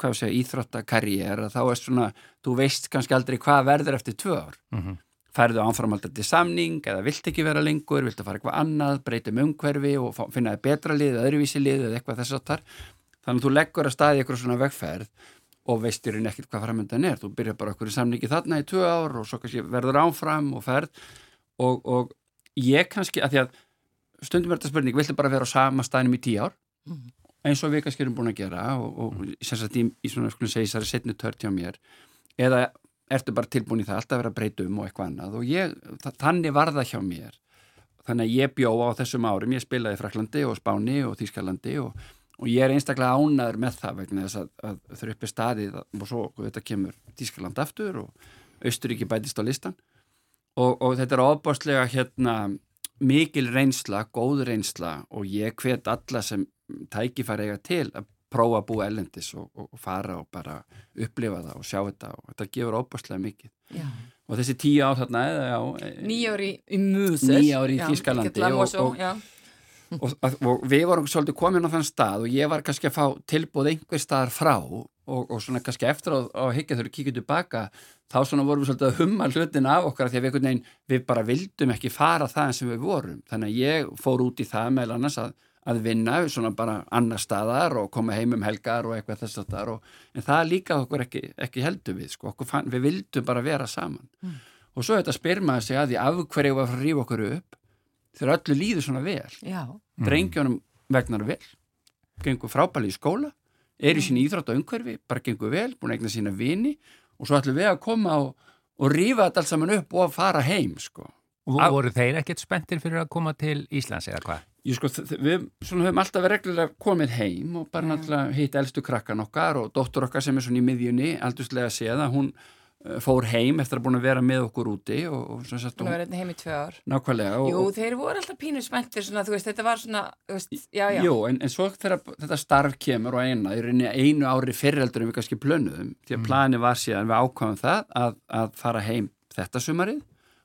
hvað sé, íþróttakarriér þá er svona, þú veist kannski aldrei hvað verður eftir tvö ár. Mm -hmm. færðu ánframaldar til samning eða vilt ekki vera lengur, vilt að fara eitthvað annað breytum umhverfi og finna betra lið, öðruvísi lið eða eitthvað þess að þar þannig að þú leggur að staði eitthvað svona vegferð og veistirinn ekkert hvað framöndan er. Þú byrjar bara okkur í samningi þarna í tvö ár og svo kannski verður áfram og ferð. Og, og ég kannski að því að stundum er þetta spurning, viltu bara vera á sama staðinum í tíu ár eins og við kannski erum búin að gera og, og sem sagt í, í svona segja þessari setnu tört hjá mér eða ertu bara tilbúin í það alltaf að vera að breyta um og eitthvað annað. Og ég, þa- þannig var það hjá mér. Þannig að ég bjó á þessum árum ég spilaði í Fraklandi og Spáni og Þýskalandi og, og ég er einstaklega ánæður með það vegna þess að, að þau uppi staðið og svo þetta kemur Þýskaland aftur og Austuríki bætist á listan og, og þetta er ofbáslega hérna mikil reynsla, góð reynsla og ég hvet alla sem tækifæri eiga til að prófa að búa ellendis og, og, fara og bara upplifa það og sjá þetta og þetta gefur ofbáslega mikið Já. og þessi tíu ár þarna já, e- Nýjári í. Níu ár í Þýskalandi og- og, og við vorum svolítið komin á þann stað og ég var kannski að fá tilbúð einhver staðar frá og, og svona kannski eftir að, að higgja þurru kíkja tilbaka þá svona vorum við svolítið að humma hlutin af okkar af því að við, veginn, við bara vildum ekki fara það sem við vorum. Þannig að ég fór út í það meðal annars að, að vinna svona bara annar staðar og koma heim um helgar og eitthvað þess að þar en það líka okkur ekki, ekki heldur við sko. Okkur fann, við vildum bara vera saman. Og svo þetta spyr maður sig að því af hverju var að rífa okkur upp þegar öllu líður svona vel. Já. drengjónum vegnar vel gengur frábæli í skóla er í sín íþrótt og umhverfi, bara gengur vel búin að egna sína vini og svo ætlum við að koma og, og rífa þetta allt saman upp og að fara heim sko. Og Á- voru þeir ekkert spenntir fyrir að koma til Íslands eða hvað? Ég, sko, við svona, höfum alltaf verið reglulega komið heim og bara náttúrulega hitt elstu krakkan okkar og dóttur okkar sem er svona í miðjunni aldurslega séð að hún fór heim eftir að búin að vera með okkur úti og, og svona að hún vera hérna heim í tvö ár. nákvæmlega og, Jú, þeir voru alltaf pínu spenntir svona, þú veist, þetta var svona, veist, já, já. Jú, en, en svo þegar þetta starf kemur og eina, í rauninni einu ári fyrireldur en við kannski plönuðum, því að plani var síðan við ákvæðum það að, að fara heim þetta sumarið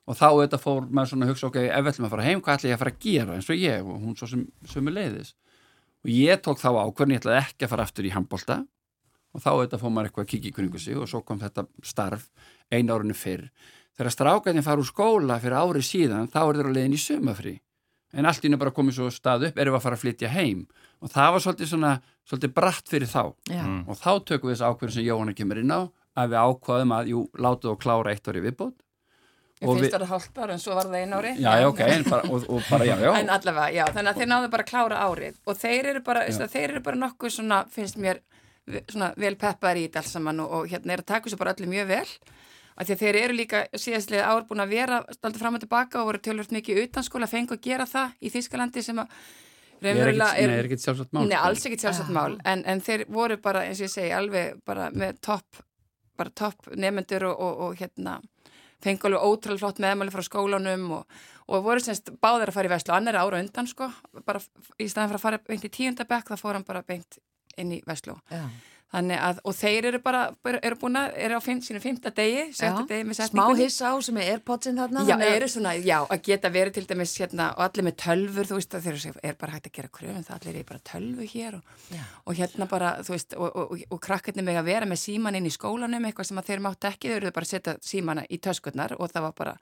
og þá auðvitað fór maður svona að hugsa, ok, ef við ætlum að fara heim, hvað ætla ég að fara að gera eins og ég og hún svo sem leiðis og þá auðvitað fór maður eitthvað að kikið í kringu sig og svo kom þetta starf einu árinu fyrr. Þegar strákarnir fara úr skóla fyrir ári síðan þá er þeir á leiðin í sumafrí en allt ínum bara komið svo stað upp erum við að fara að flytja heim. Og það var svolítið svona svolítið bratt fyrir þá. Já. og þá tökum við þessu ákveðin sem Jóhanna kemur inn á að við ákvaðum að, jú, látu og klára eitt ári viðbót. Ég og finnst það hálft ára en svo var það einu ári. já, já, ok, en bara, og, og bara, já, já. En allavega, já, þannig að þeir náðu bara að klára árið. Og þeir eru bara, þeir eru bara nokkuð svona, finnst mér, svona vel peppaðar í þetta alls saman og, og hérna er að taka þessu bara öllu mjög vel. Af því að þeir eru líka síðastlega ár búin að vera stoltið fram og tilbaka og voru tölvöld mikið utan skóla, fengu að gera það í Þýskalandi sem að Ég er er ekkit sjálfsagt mál Nei, sko. alls ekkit sjálfsagt mál, en, en þeir voru bara, eins og ég segi, alveg bara með topp, bara topp nefnendur og, og, og hérna fengu alveg ótrúlega flott meðmæli frá skólanum og, og voru semst báðir að fara í veslu annar ára undan sko, bara í staðan fyrir að fara beint í tíundabekk þá fór hann bara beint inn í veslu. Já. Þannig að, og þeir eru bara, eru búin að, eru á fimm, sínum fymta degi, sjötta degi með Smá setningunni. hissa á sem er airpodsin þarna. Já, eru svona, já, að geta verið til dæmis hérna og allir með tölfur, þú veist, að þeir eru- er bara hægt að gera kröfum, það allir er bara tölvu hér og, og hérna bara, þú veist, og, og, og, krakkarnir með að vera með síman inn í skólanum, eitthvað sem að þeir mátt ekki, þeir eru bara að setja símana í töskurnar og það var bara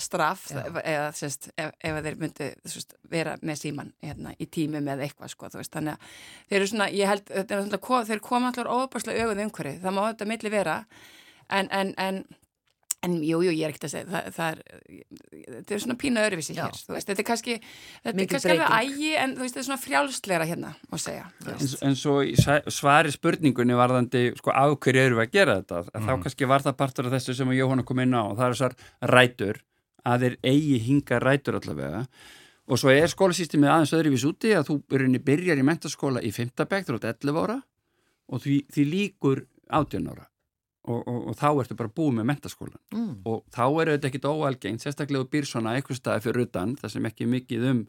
straff eða sérst, ef, ef þeir myndu sérst, vera með síman hérna, í tími með eitthvað, sko, veist, þannig að þeir eru svona, ég held, er ko- þeir koma allar óbærslega auðvitað umhverju, það má þetta milli vera, en, en, en En jú, jú, ég er ekkert að segja, það, það er, þetta er svona pínu öðruvísi Já. hér, þú veist, þetta er kannski, þetta er kannski alveg ægi, en þú veist, þetta er svona frjálsleira hérna, má segja, en, svo svari spurningunni varðandi sko af hverju eru við að gera þetta? Að þá kannski var það partur af þessu sem að Jóhanna kom inn á og það er þessar rætur að þeir eigi hinga rætur allavega og svo er skólasýstemið aðeins öðruvís úti að þú byrjar í mentaskóla í 5. bekk þú ert 11 ára og því, því líkur 18 ára og, og, og þá ertu bara búið með mentaskólan Mm. og þá er þetta ekkit óalgengt sérstaklega býr svona eitthvað staði fyrir utan það sem ekki er mikið um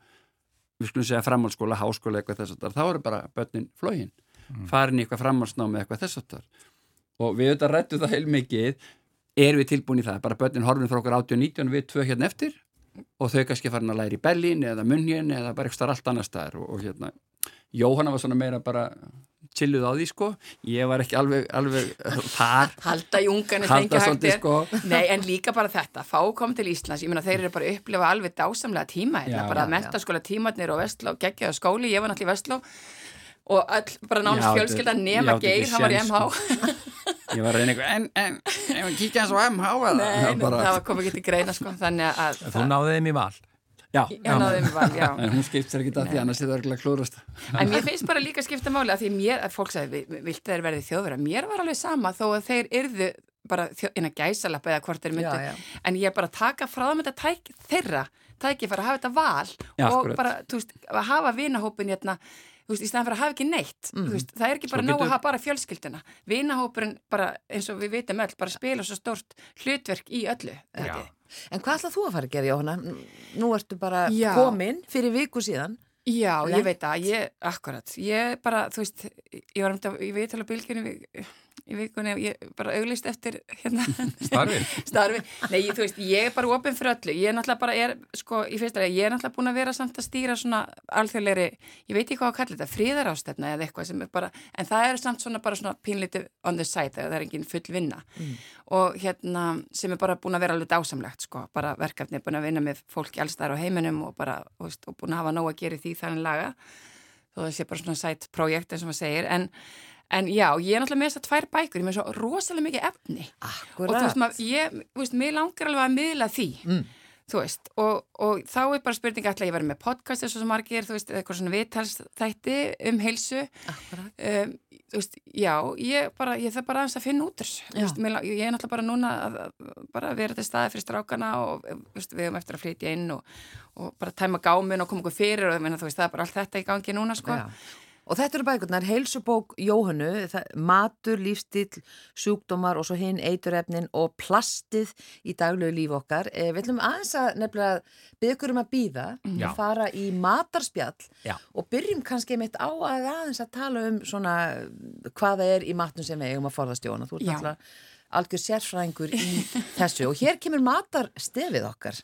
við skulum segja framhaldsskóla, háskóla eitthvað þess að þá eru bara börnin flógin farin í eitthvað framhaldsnámi eitthvað þess að og við auðvitað rættum það heilmikið erum við tilbúin í það, bara börnin horfin frá okkur 18-19 við tvö hérna eftir og þau kannski farin að læra í Berlín eða Munjen eða bara eitthvað allt annar staðar og, og hérna, Jóhanna var svona meira bara chilluð á því sko. Ég var ekki alveg, alveg þar. Halda í ungan er halda svolítið sko. Nei, en líka bara þetta, fá kom til Íslands, ég meina þeir eru bara að upplifa alveg dásamlega tíma, hérna, Já, bara já. mentaskóla tímatnir og Vestló, geggjaða skóli, ég var náttúrulega í Vestló og öll, bara nánast þetta- fjölskylda ég nema Geir, hann var í MH Ég var að reyna eitthvað, en, en, ef við kíkja hans á MH eða? Nei, Það bara- það var komið ekki til greina sko, þannig að Þú náðið þeim í val. Já, náði um val, já En hún skipt sér ekki það því annars er það örgulega klúrast. En mér finnst bara líka að skipta máli að því mér, að fólk sagði, "Vi- viltu þeir verði þjóðverða? Mér var alveg sama þó að þeir yrðu bara þjó, innan gæsalappa eða hvort þeir myndu. Já, já. En ég er bara að taka frá það með þetta tæk, þeirra, tæki fara að hafa þetta val Já, og bara, þú veist, að hafa vinahópin hérna, þú veist, í stæðan fyrir að hafa ekki neitt. Þú veist, það er ekki bara getur- að hafa bara fjölskylduna. Vinahópurinn bara, eins og við vitum öll, bara spila svo stórt hlutverk í öllu. En hvað ætlað þú að fara að gera, Jóhanna? Nú ertu bara Já. komin fyrir viku síðan. Já, Lent. ég veit að, ég, akkurat, ég bara, þú veist, ég var um þetta, ég veit alveg bylgjunni í, vikunni og ég bara auglist eftir hérna Starfið. starfi. Nei, þú veist, ég er bara opinn fyrir öllu. Ég er náttúrulega bara, er, sko, í fyrsta ég er náttúrulega búin að vera samt að stýra svona alþjóðleiri, ég veit ekki hvað að kalla þetta, fríðarástefna eða eitthvað sem er bara, en það er samt svona bara svona pínlítið on the side, það er engin full vinna. Og hérna, sem er bara búin að vera alveg dásamlegt, sko, bara verkefni, búin að vinna með fólki allstæðar á heiminum og bara, veist, og búin að hafa nóg að gera því þannig laga þó það sé bara svona sætt projekt eins og maður segir en, en já, ég er náttúrulega með þess að tvær bækur ég með svo rosalega mikið efni og þú veist, maður, ég, þú veist, mér langar alveg að miðla því Mm. þú veist, og, og þá er bara spurning ætla ég vera með podcast eins og svo margir þú veist, eitthvað svona viðtalsþætti um heilsu Akkurat. um, þú veist, já, ég bara ég þarf bara aðeins að finna út þessu. Þú veist, mér ég er náttúrulega bara núna að, að bara vera til staði fyrir strákana og þú veist, við höfum eftir að flytja inn og, og bara tæma gámin og koma okkur fyrir og það er bara allt þetta í gangi núna sko. Já. Og þetta eru bækurnar, heilsubók Jóhannu, matur, lífstíl, sjúkdómar og svo hinn eiturefnin og plastið í daglegu líf okkar. Eh, við ætlum aðeins að nefnilega byggja ykkur um að býða, Já. fara í matarspjall Já. og byrjum kannski mitt á að aðeins að tala um svona hvað það er í matnum sem við eigum að forðast Jóhanna. Þú ert náttúrulega algjör sérfræðingur í þessu og hér kemur matarstefið okkar.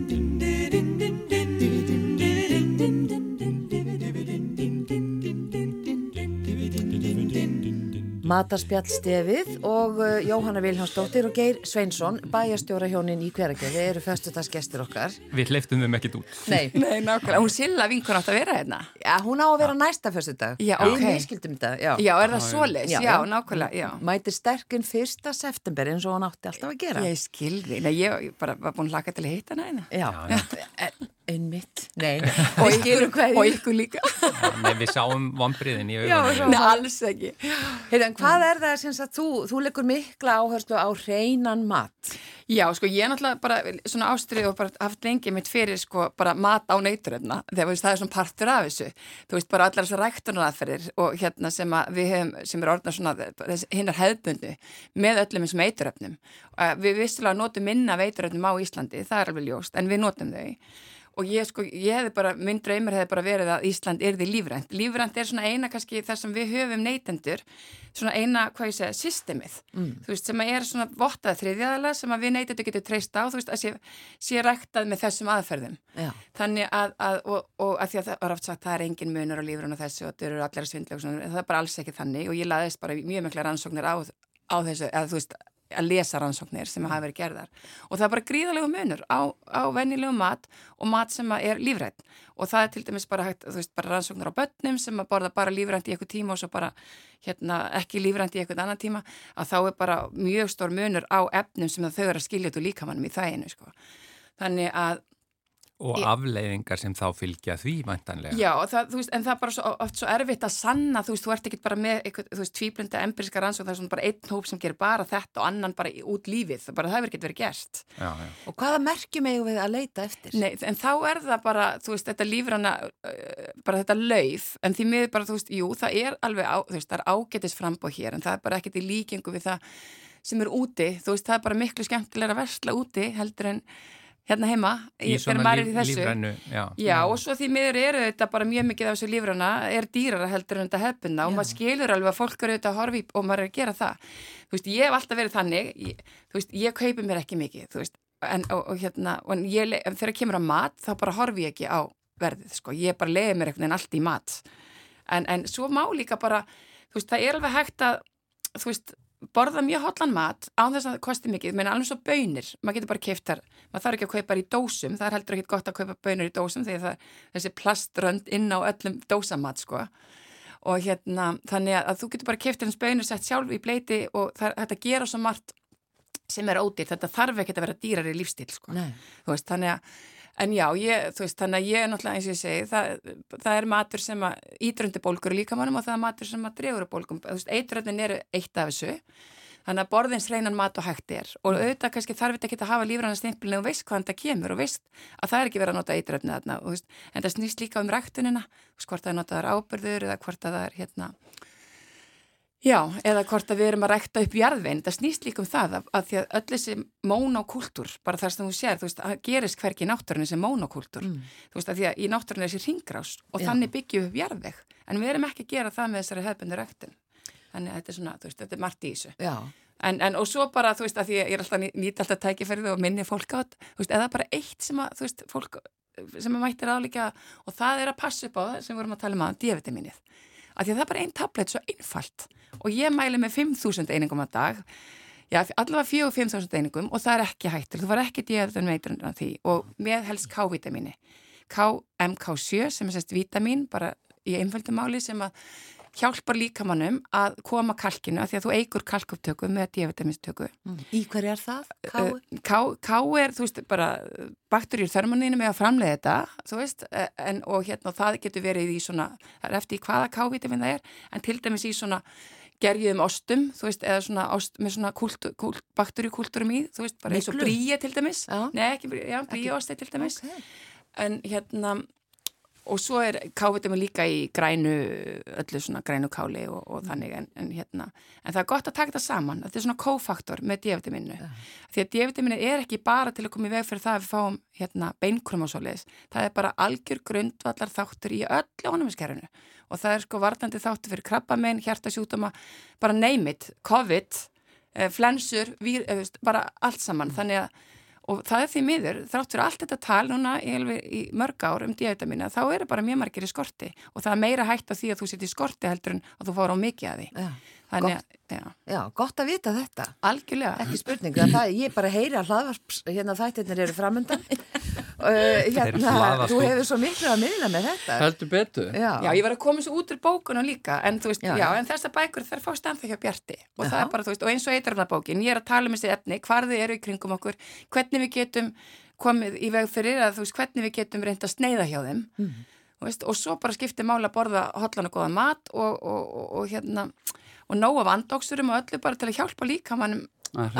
stefið og uh, Jóhanna Viljánsdóttir og Geir Sveinsson, bæjastjóra hjónin í hveragerði, eru föstudagsgestir okkar. Við hleyftum þeim ekkit út. Nei, Nei, nákvæmlega, hún Silla vinkun átt að vera hérna. ja, hún á að vera næsta föstudag. Já, Við ok. þetta, já. Já, er það svoleiðis? Já, Já, já. nákvæmlega, já. Mætir sterkinn fyrsta september eins og hann átti alltaf að gera. Ég skilði, nei, ég bara var búin að laka til að hitta hana hérna. Já, En- einmitt. Nei, nei. og ykkur Og ykkur líka. Nei, við sáum vombriðin í svo- Nei, alls ekki. Heiðan, hvað er það sem sagt, þú, þú leggur mikla áherslu á hreinan mat? Já, sko, ég er náttúrulega bara svona ástrið og bara haft lengi mitt fyrir sko bara mat á neyturöfna þegar veist, það er svona partur af þessu þú veist, bara allar þessar ræktunaraðferðir og hérna sem að við hefum, sem er orðna svona hinnar hefðbundu með öllum þessum eituröfnum við vissilega notum minna af eituröfnum á Íslandi, það og ég sko, ég hefði bara, minn draumur hefði bara verið að Ísland yrði lífrænt. Lífrænt er svona eina kannski þar sem við höfum neytendur, svona eina, hvað ég segja, systemið, þú veist, sem er svona vottað þriðjaðala sem að við neytendur getum treyst á, þú veist, að sé, sé ræktað með þessum aðferðum. Já. Þannig að, að og, og að því að það var oft sagt, það er engin munur á lífræn og þessu og þetta eru allir að svindla og svona, það er bara alls ekki þannig og ég laðist bara mjög mikla rannsóknir á, á þessu, eða að lesa rannsóknir sem hafa verið gerðar og það er bara gríðalegu munur á, á venjulegu mat og mat sem er lífrætt og það er til dæmis bara hægt, veist, bara rannsóknir á börnum sem að borða bara lífrænt í eitthvað tíma og svo bara hérna ekki lífrænt í eitthvað annan tíma að þá er bara mjög stór munur á efnum sem þau eru að skilja út úr líkamannum í þæginu, sko. Þannig að Og afleiðingar sem þá fylgja því væntanlega. Já, það, þú veist, en það er bara svo, oft svo erfitt að sanna, þú veist, þú ert ekki bara með eitthvað, þú veist, tvíblunda empiriska rannsók, það er svona bara einn hóp sem gerir bara þetta og annan bara út lífið, það bara það hefur ekki verið gert. Já, já. Og hvaða merkjum eigum við að leita eftir? Nei, en þá er það bara, þú veist, þetta lífrana, uh, bara þetta lauf, en því miður bara, þú veist, jú, það er alveg, á, þú veist, það er ágætis frambóð hér, en það er bara ekkert í líkingu við það sem er úti, þú veist, það er bara miklu skemmtilega að versla úti heldur en hérna heima, Í svona maður líf, í þessu. lífrænu, já. Já, og svo því miður eru þetta bara mjög mikið af þessu lífrana, er dýrara heldur en þetta hefbunna og maður skilur alveg að fólk eru auðvitað að horfa í og maður er að gera það. Þú veist, ég hef alltaf verið þannig, ég, þú veist, ég kaupi mér ekki mikið, þú veist, en, og, og hérna, og en ég, þegar kemur að mat, þá bara horfi ég ekki á verðið, sko, ég bara leiði mér einhvern veginn allt í mat. En, en svo má líka bara, þú veist, það er alveg hægt að, þú veist, borða mjög hotlan mat á þess að það kosti mikið, menn alveg svo bönir maður getur bara keift þar, maður þarf ekki að kaupa í dósum. Það er heldur ekki gott að kaupa bönir í dósum þegar það þessi plaströnd inn á öllum dósamat sko. Og hérna þannig að þú getur bara keift hans bönir sett sjálf í bleiti og það, þetta gera svo margt sem er ódýr, þetta þarf ekki að vera dýrar í lífstíl sko, veist, þannig að En já, ég, þú veist, þannig að ég er náttúrulega eins og ég segi, það, það er matur sem að ídröndi bólgur líka mannum og það er matur sem að dregur bólgum. Þú veist, eitröndin eru eitt af þessu, þannig að borðins reynan mat og hægt er. Og auðvitað kannski þarf þetta ekki að hafa lífrannar stimpilinu og veist hvaðan það kemur og veist að það er ekki verið að nota eitröndin þarna, veist, en það snýst líka um ræktunina, hvort það er notaðar ábyrður eða hvort það er hérna, Já, eða hvort að við erum að rækta upp jarðvein, það snýst líka um það að, að því að öll þessi mónokúltúr, bara þar sem þú sér, þú veist, það gerist hverki í náttúrunni sem mónokúltúr, Mm. þú veist, að því að í náttúrunni er þessi ringrás og Já. þannig byggjum við upp jarðveg, en við erum ekki að gera það með þessari hefbundu ræktun, þannig að þetta er svona, þú veist, þetta er margt í þessu. Já, En, en og svo bara, þú veist, að því að ég er alltaf ný- nýt alltaf tækifærið og minni fólk átt, þú veist, eða bara eitt sem að, þú veist, fólk sem að mættir aðlíka og það er að passa upp á það sem við vorum að tala um að D-vitaminið. Af því að það er bara einn tablet svo einfalt. Og ég mæli með 5.000 einingum á dag, já, allavega 4-5.000 einingum og það er ekki hættur, þú var ekki D-vitamin af því. Og með helst K-vitamini. K-MK7 sem er sérst vitamin, bara í einföldu máli sem að hjálpar líkamannum að koma kalkinu að því að þú eigur kalkupptöku með D-vitaminstöku. í hverju er það? Ká? Uh, K, K er, þú veist, bara bakterjur þörmaninu með að framleiða þetta, þú veist, eh, en, og hérna, það getur verið í svona, er eftir hvaða K-vitamin það er, en til dæmis í svona gerjuðum ostum, þú veist, eða svona ost með svona kultu, kult, bakterjukúlturum í, þú veist, bara eins og bríi til dæmis, Já. nei, ekki bríi, já, bríosti til dæmis, Ok. en hérna og svo er K-vitamin líka í grænu öllu svona grænu káli og, og þannig en, en hérna. En það er gott að taka þetta saman, þetta er svona kófaktor með D-vitaminu, því að D-vitaminu er ekki bara til að koma í veg fyrir það að við fáum hérna beinkrum og svoleiðis það er bara algjör grundvallar þáttur í öllu ónumiskerfinu og það er sko vartandi þáttur fyrir krabbamein, hjartasjútuma bara name it, COVID eh, flensur, vír, eh, veist, bara allt saman, þannig að og það er því miður, þrátt fyrir allt þetta tal núna í, í mörg ár um D-vitamina þá eru bara mjög margir í skorti. Og það er meira hægt á því að þú sitt í skorti heldur en að þú fáur á mikið að því. Já, þannig að, já, já, gott að vita þetta. algjörlega Ekki spurning, það, það, ég bara heyri að hlaðvarps, hérna þættirnir eru framundan. uh, hérna, þú hefur svo miklu að miðla með þetta. Heldur betur. Já, Já, ég var að koma svo út úr bókunum líka en þú veist, Já, en þessar bækur þær fást hjá Bjarti og það er bara, þú veist, og eins og eitrafnabókin ég er að tala um þessi efni, hvar þau eru í kringum okkur hvernig við getum komið í veg fyrir að þú veist, hvernig við getum reynd að sneiða hjá þeim Mm. veist, og svo bara skiptir mála að borða hotlan og góða mat og, og, og, og hérna og nóg af andóksurum og öllu bara til að hjálpa líka mannum Að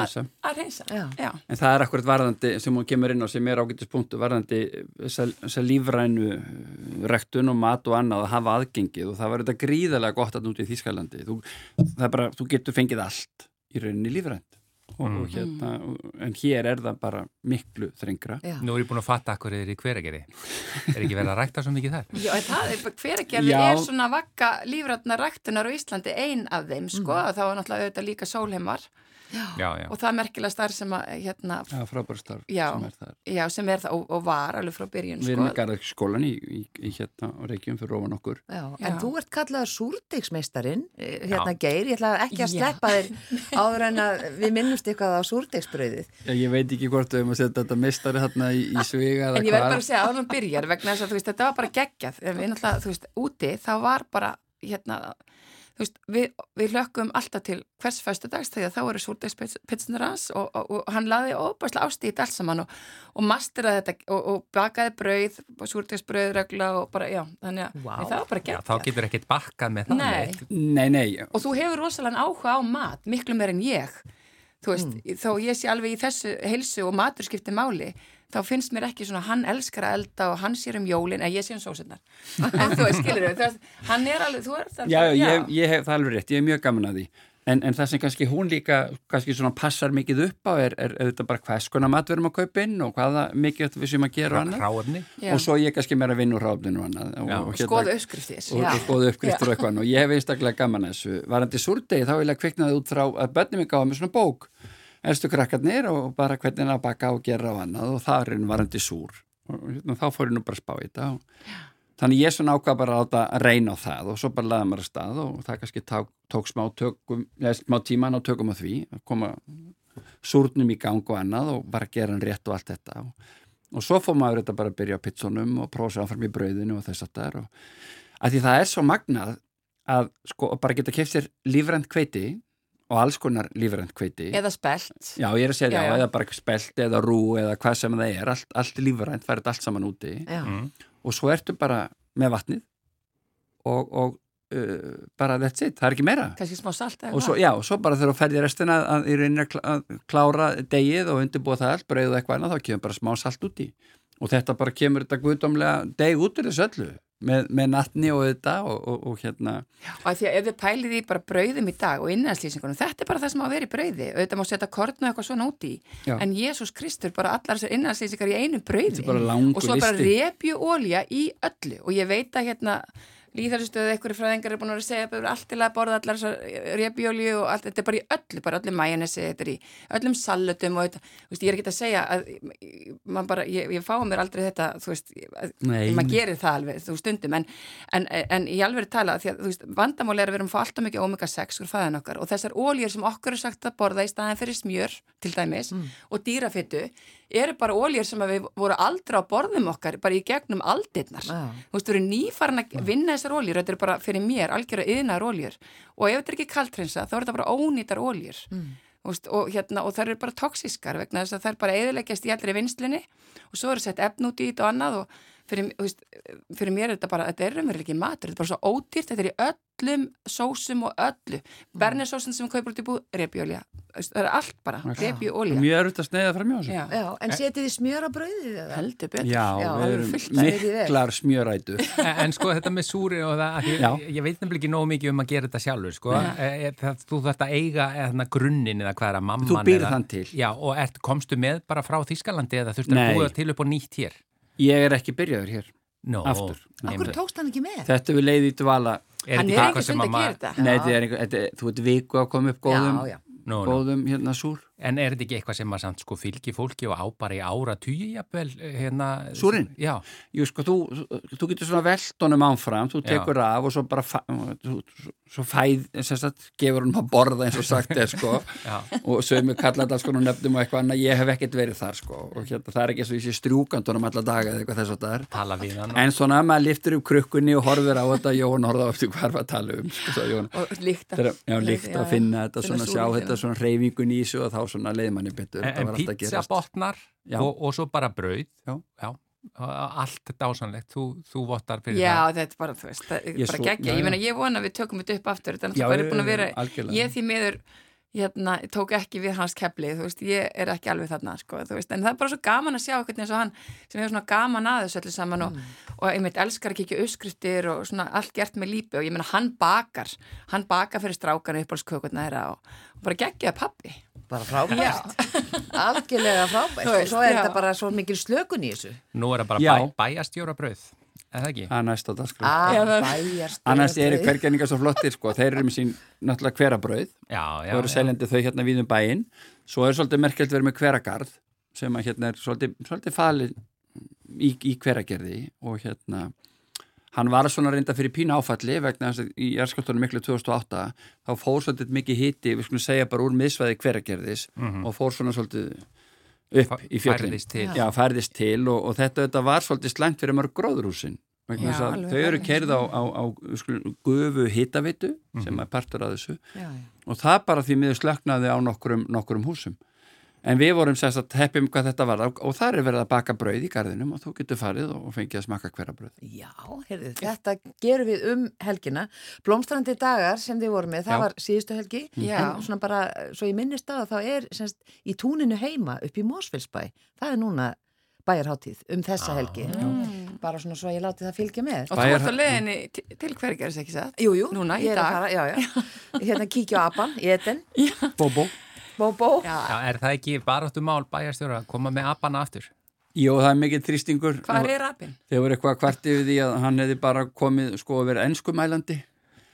að reynsa. En það er akkurat varðandi sem hún kemur inn á sem er ágættis punktu varðandi þessa lífrænu uh, rektun og mat og annað að hafa aðgengið og það var þetta gríðarlega gott að núti í Þýskalandi. Þú, það er bara, þú getur fengið allt í rauninni lífrænt. Og, Mm. og hérna, en hér er það bara miklu þrengra. já. Nú er ég búin að fatta akkur er í hveragerði. Er ekki verið að rækta svo mikið þar? Já, það er hveragerði er svona vakka lífrætna ræktunar á Íslandi ein af þeim, sko, Mm. þá er náttúrulega auðvitað líka sólheimar Já, já. og það er merkilega starf sem að, hérna, er frábæra starf Já. sem er það. já, sem er það og, og var alveg frá byrjun, Við erum sko. með garðskólan í, í, í hérna á Reykjum fyrir ofan okkur. Já, Já. en þú ert kallaður súrdegsmeistarinn, eh, hérna Já. Geir, ég ætla ekki að sleppa þér áður en að við minnumst eitthvað á súrdegsbröðið. Ég veit ekki hvort við höfum að setja þetta mistari hérna í, í svega eða En ég verð bara að segja að hann byrjar vegna þess að veist, þetta var bara geggjað. En Við náttúrulega, þú veist, úti, þá var bara, hérna, veist, við, við hlökkum alltaf til hvers föstudags þegar þá eru súrdegspitsunar hans og, og, og hann laði óbærslega ást í þetta allt saman og, og masteraði þetta og, og bakaði brauð, súrdegsbrauð, regla og bara, já, þannig að wow. það var bara Já, geggjað. þá getur ekkert bakkað með það. Nei. Nei, nei, Og þú hefur rosalega áhuga á mat, miklu meir en ég. Þú veist, þó ég sé alveg í þessu heilsu og matur skipti máli, þá finnst mér ekki svona hann elskar að elda og hann sér um jólin, en ég sé um sósunar. en þú skilur þau, hann er alveg, þú er það. Já, já, ég, ég hef það alveg rétt, ég er mjög gaman að því en, en það sem kannski hún líka kannski svona passar mikið upp á er, er auðvitað bara hvers konar mat við erum að kaupa inn og hvaða mikið við sem að gera og. Já. og svo ég kannski meira að vinna úr ráfninu og annað og, Já. og, Skoðu uppskriftir. og, og skoðu uppgristur og eitthvað og ég hef einstaklega gaman að þessu varandi súrdegi þá vil ég kviknaði út frá að börnum erstu krakkarnir og bara hvernig að baka og gera og annað og það er einn varandi súr. Og hérna, þá fór ég nú bara að spá í þetta og þannig ég svona ákvað bara að, að reyna á það og svo bara laði maður að stað og það kannski tók, tók smá, tökum, eða, smá tíman og tökum á því að koma súrnum í gang og annað og bara gera hann rétt og allt þetta. Og, og svo fór maður þetta bara að byrja á pizzunum og prósa áfram í brauðinu og þess að það er og að því það er svo magnað að sko bara geta keft sér lífrænt kveiti og alls konar lífrænt kveiti Eða spelt. Já, ég er að segja, Já, já, já. eða bara spelt eða rú eða hvað sem það er, allt, allt lífrænt, færið allt saman úti. Mm. og svo ertu bara með vatnið og, og uh, bara that's it, það er ekki meira Kanski smá salt eða og svo, já, og svo bara þegar þú ferði restina að, að, að klá- að klára degið og undirbúa það allt, brauð og eitthvað annað, þá kemur bara smá salt út í og þetta bara kemur þetta guðdómlega deg út úr þessu öllu með, með natni og þetta og, og, og hérna. Og að því að ef þið pælið í bara brauðum í dag og innanslýsingunum, þetta er bara það sem á að vera í brauði. Þetta má setja korn og eitthvað svona út í. Já. en Jésús Kristur bara allar þessar innanslýsingar í einu brauði. Og svo bara repju ólja í öllu. Og ég veit að hérna líðarstöðu einhverju fræðingar er búin að vera að segja að það er allt til að borða allar þessar repjólju og allt, þetta er bara í öllu, bara öllu majónesi, þetta er í öllum salutum og þetta, þú veist, ég er ekki að segja að bara, ég, ég fá mér aldrei þetta, þú veist, að, maður gerir það alveg, þú stundum, en, en, en ég alveg tala, því að, þú veist, vandamáli er að við erum að fá alltaf mikið omega-6 úr fæðan okkar og þessar óljur sem okkur er sagt að borða í staðan fyrir smjör, til dæmis, og dýrafittu, eru bara óljur sem við voru aldrei á borðum okkar, bara í gegnum aldirnar. Já. Þú veist, þú eru nýfarin að vinna þessar óljur, þetta er bara fyrir mér algjör að yðnar óljur og ef þetta er ekki kaltrinsa þá er þetta bara ónýtar Þú veist, og, hérna, og það eru bara toksískar vegna þess að það er bara eðileggjast í allri vinslinni og svo eru sett efn út í þetta og annað og fyrir, veist, fyrir mér er þetta bara, þetta er raunverulega ekki matur, þetta er bara svo ódýrt, þetta er í öllum sósum og öllu. Bernesósun sem við kaupum út í búð, repjólja, það er allt bara, repjólja. mjög erfitt að sneiða fram hjá þessu Já, Já, en setið þið smjör á brauðið eða? heldur betur. Já, Já, við erum fullt af því vel. miklar smjörætu En, en sko þetta með súri og það, Já. ég veit nefnilega ekki nógu mikið um að gera þetta sjálfur, sko. E, e, það, þú þarft að eiga eða grunnin eða hvað er að mamman Þú býrð þann til. Já, og ert, komstu með bara frá Þískalandi eða þurftu að búa til upp á nýtt hér? Ég er ekki byrjaður hér No, Aftur. Akkur tókst hann ekki með? Þetta við leiði í dvala Er Hann þetta er eitthvað ekki sem að að maður- gera þetta. Nei, þetta er einhver, þetta, þú ert viku að koma upp góðum, Já, já. Nú. góðum hérna súr En er þetta ekki eitthvað sem maður samt sko fylgir fólki og á bara í ára tugi jafnvel hérna? Súrinn? Já, Jú, sko, þú, þú getur svona veltonum ánfram, þú Já. tekur af og svo bara þú, svo fæð, sem sagt, gefur hún að borða eins og sagt er, sko já. og sögum við kalla þetta sko nefnum og eitthvað annað, ég hef ekkert verið þar, sko og hérna, það er ekki eins og ég sé strjúkandunum alla daga eða eitthvað þess að það er tala við hann. En svona, maður liftur upp krukkunni og horfir á þetta, Jóhann horfði á eftir hvað er að tala um, sko, Jóhann. Og já, líkt að finna þetta, Finna svona sjá þetta, já. svona reyfingun í þessu og þá svona leið manni betur. En, en var alltaf að pizza gerast. botnar Já. og, og svo bara brauð. Já. Allt dásanlegt, þú, þú vottar fyrir Já, það. þetta er bara, þú veist, það er Ég bara já, Ég já. meina, ég vona að við tökum þetta upp aftur. Þetta er Já, náttúrulega bara búin að vera, algjörlega. ég því miður, hérna, tók ekki við hans kepli, þú veist, ég er ekki alveg þarna, sko, veist, en það er bara svo gaman að sjá eitthvað eins og hann sem hefur svona gaman að þessu öllu saman og, og ég meit, elskar að kíkja uppskriftir og svona allt gert með lípi og ég meina, hann bakar, hann bakar fyrir strákanu uppbólskökurna þeirra og, og bara geggjaði pappi. Bara frábært. Algjörlega frábært. Þú Og svo er þetta bara svo mikil slökun í þessu. Nú er það bara bæ, bæjastjóra brauð, er það ekki? Það er næst á dagskrá. Annars eru hvergenningar svo flottir, sko. Þeir eru með sín náttúrulega hverabrauð. Já, já. Þú eru seljandi þau hérna við um bæinn. Svo er svolítið merkelt verið með hveragarð sem að hérna er svolítið, svolítið falið í, í hveragerði og hérna hann var svona reynda fyrir pína áfalli vegna þess að í erskjöltunum miklu 2008 þá fór svolítið mikið hiti við skulum segja bara úr miðsvæði hveragerðis og fór svona svolítið upp í fjöllin. Færðist til. Já, færðist til og, og þetta, þetta var svolítið slæmt fyrir mörg gróðrúsin vegna Já, þess að alveg þau eru alveg. keirð á, á, á skulum, gufu hitavitu sem er partur af þessu Já, já. og það bara því miður slöknaði á nokkurum, nokkurum húsum en við vorum sérst að heppum hvað þetta var og, það er verið að baka brauð í garðinum og þú getur farið og fengið að smaka hverja brauð Já, heyrðu, þetta gerum við um helgina. Blómstrandi dagar sem þið vorum með, það Já. var síðustu helgi. Já. En svona bara, svo ég minnist að þá er semst, í túninu heima upp í Mósfellsbæ. Það er núna bæjarháttíð um þessa helgi. Bara svona svo ég láti það fylgja með. Og þú ert á leiðinni til, til hvergeris, ekki satt? Jú, jú, Núna, í ég er að dag. fara, já, já. Hérna kíkja á apan, í etin, Bóbó bóbó. Já. Já, er það ekki baráttu mál bæjastjóra að koma með apana aftur? Jó, það er mikið þrýstingur Hvað er apinn? þegar voru eitthvað kvart yfir því að hann hefði bara komið sko að vera ennskumælandi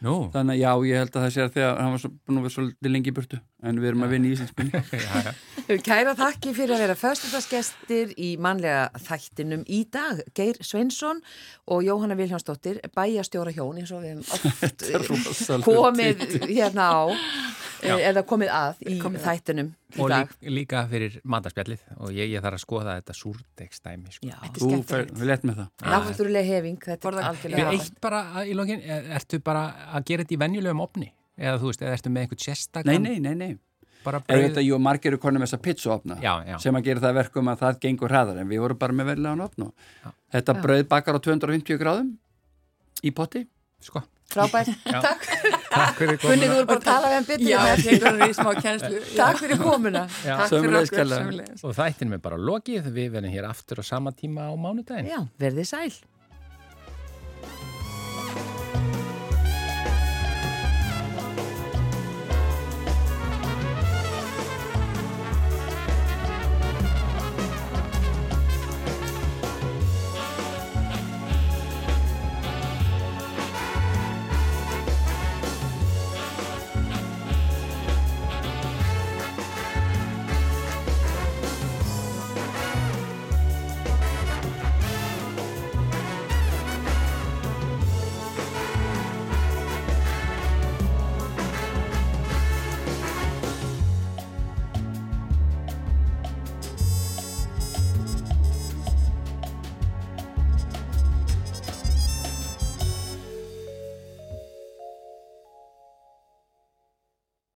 Nú, Þannig að já, ég held að það sé að þegar hann var svo, búin að vera svolítið lengi í burtu en við erum að vinna í já. Kæra þakki fyrir að vera föstudagsgestir í mannlega þættinum í dag. Geir Sveinsson og Jóhanna Viljánsdóttir, bæjastjóra hjón eins og við hefum oft komið hérna á eða komið að í Komið að. þættinum í Og dag. líka, líka fyrir matarspjallið og ég, ég þarf að skoða þetta súrdegstæmi sko. Þú lett með það. Náttúrulega hefing, er eitt bara í lokin, er- ertu bara að gera þetta í venjulegum opni? Eða þú veist, eða ertu með einhvern sérstakann? Nei, nei, nei, nei. Þetta, jú, margir eru konum með þessa pizzaopna Já, já. sem að gera það að verkum að það gengur hraðar en við vorum bara með verðilegan opna. Já. Þetta Já. brauð bakar á 250 gráðum í potti. Sko, Frábært. Takk. takk fyrir Gunni, þú eru bara að tala við hann betur. Já, ég tekur hann í smá kjenslu. Takk fyrir komuna. Já. Takk fyrir okkur. Og þættinum er bara lokið, við verðum hér aftur á sama tíma á mánudaginn. Já, verðið sæl.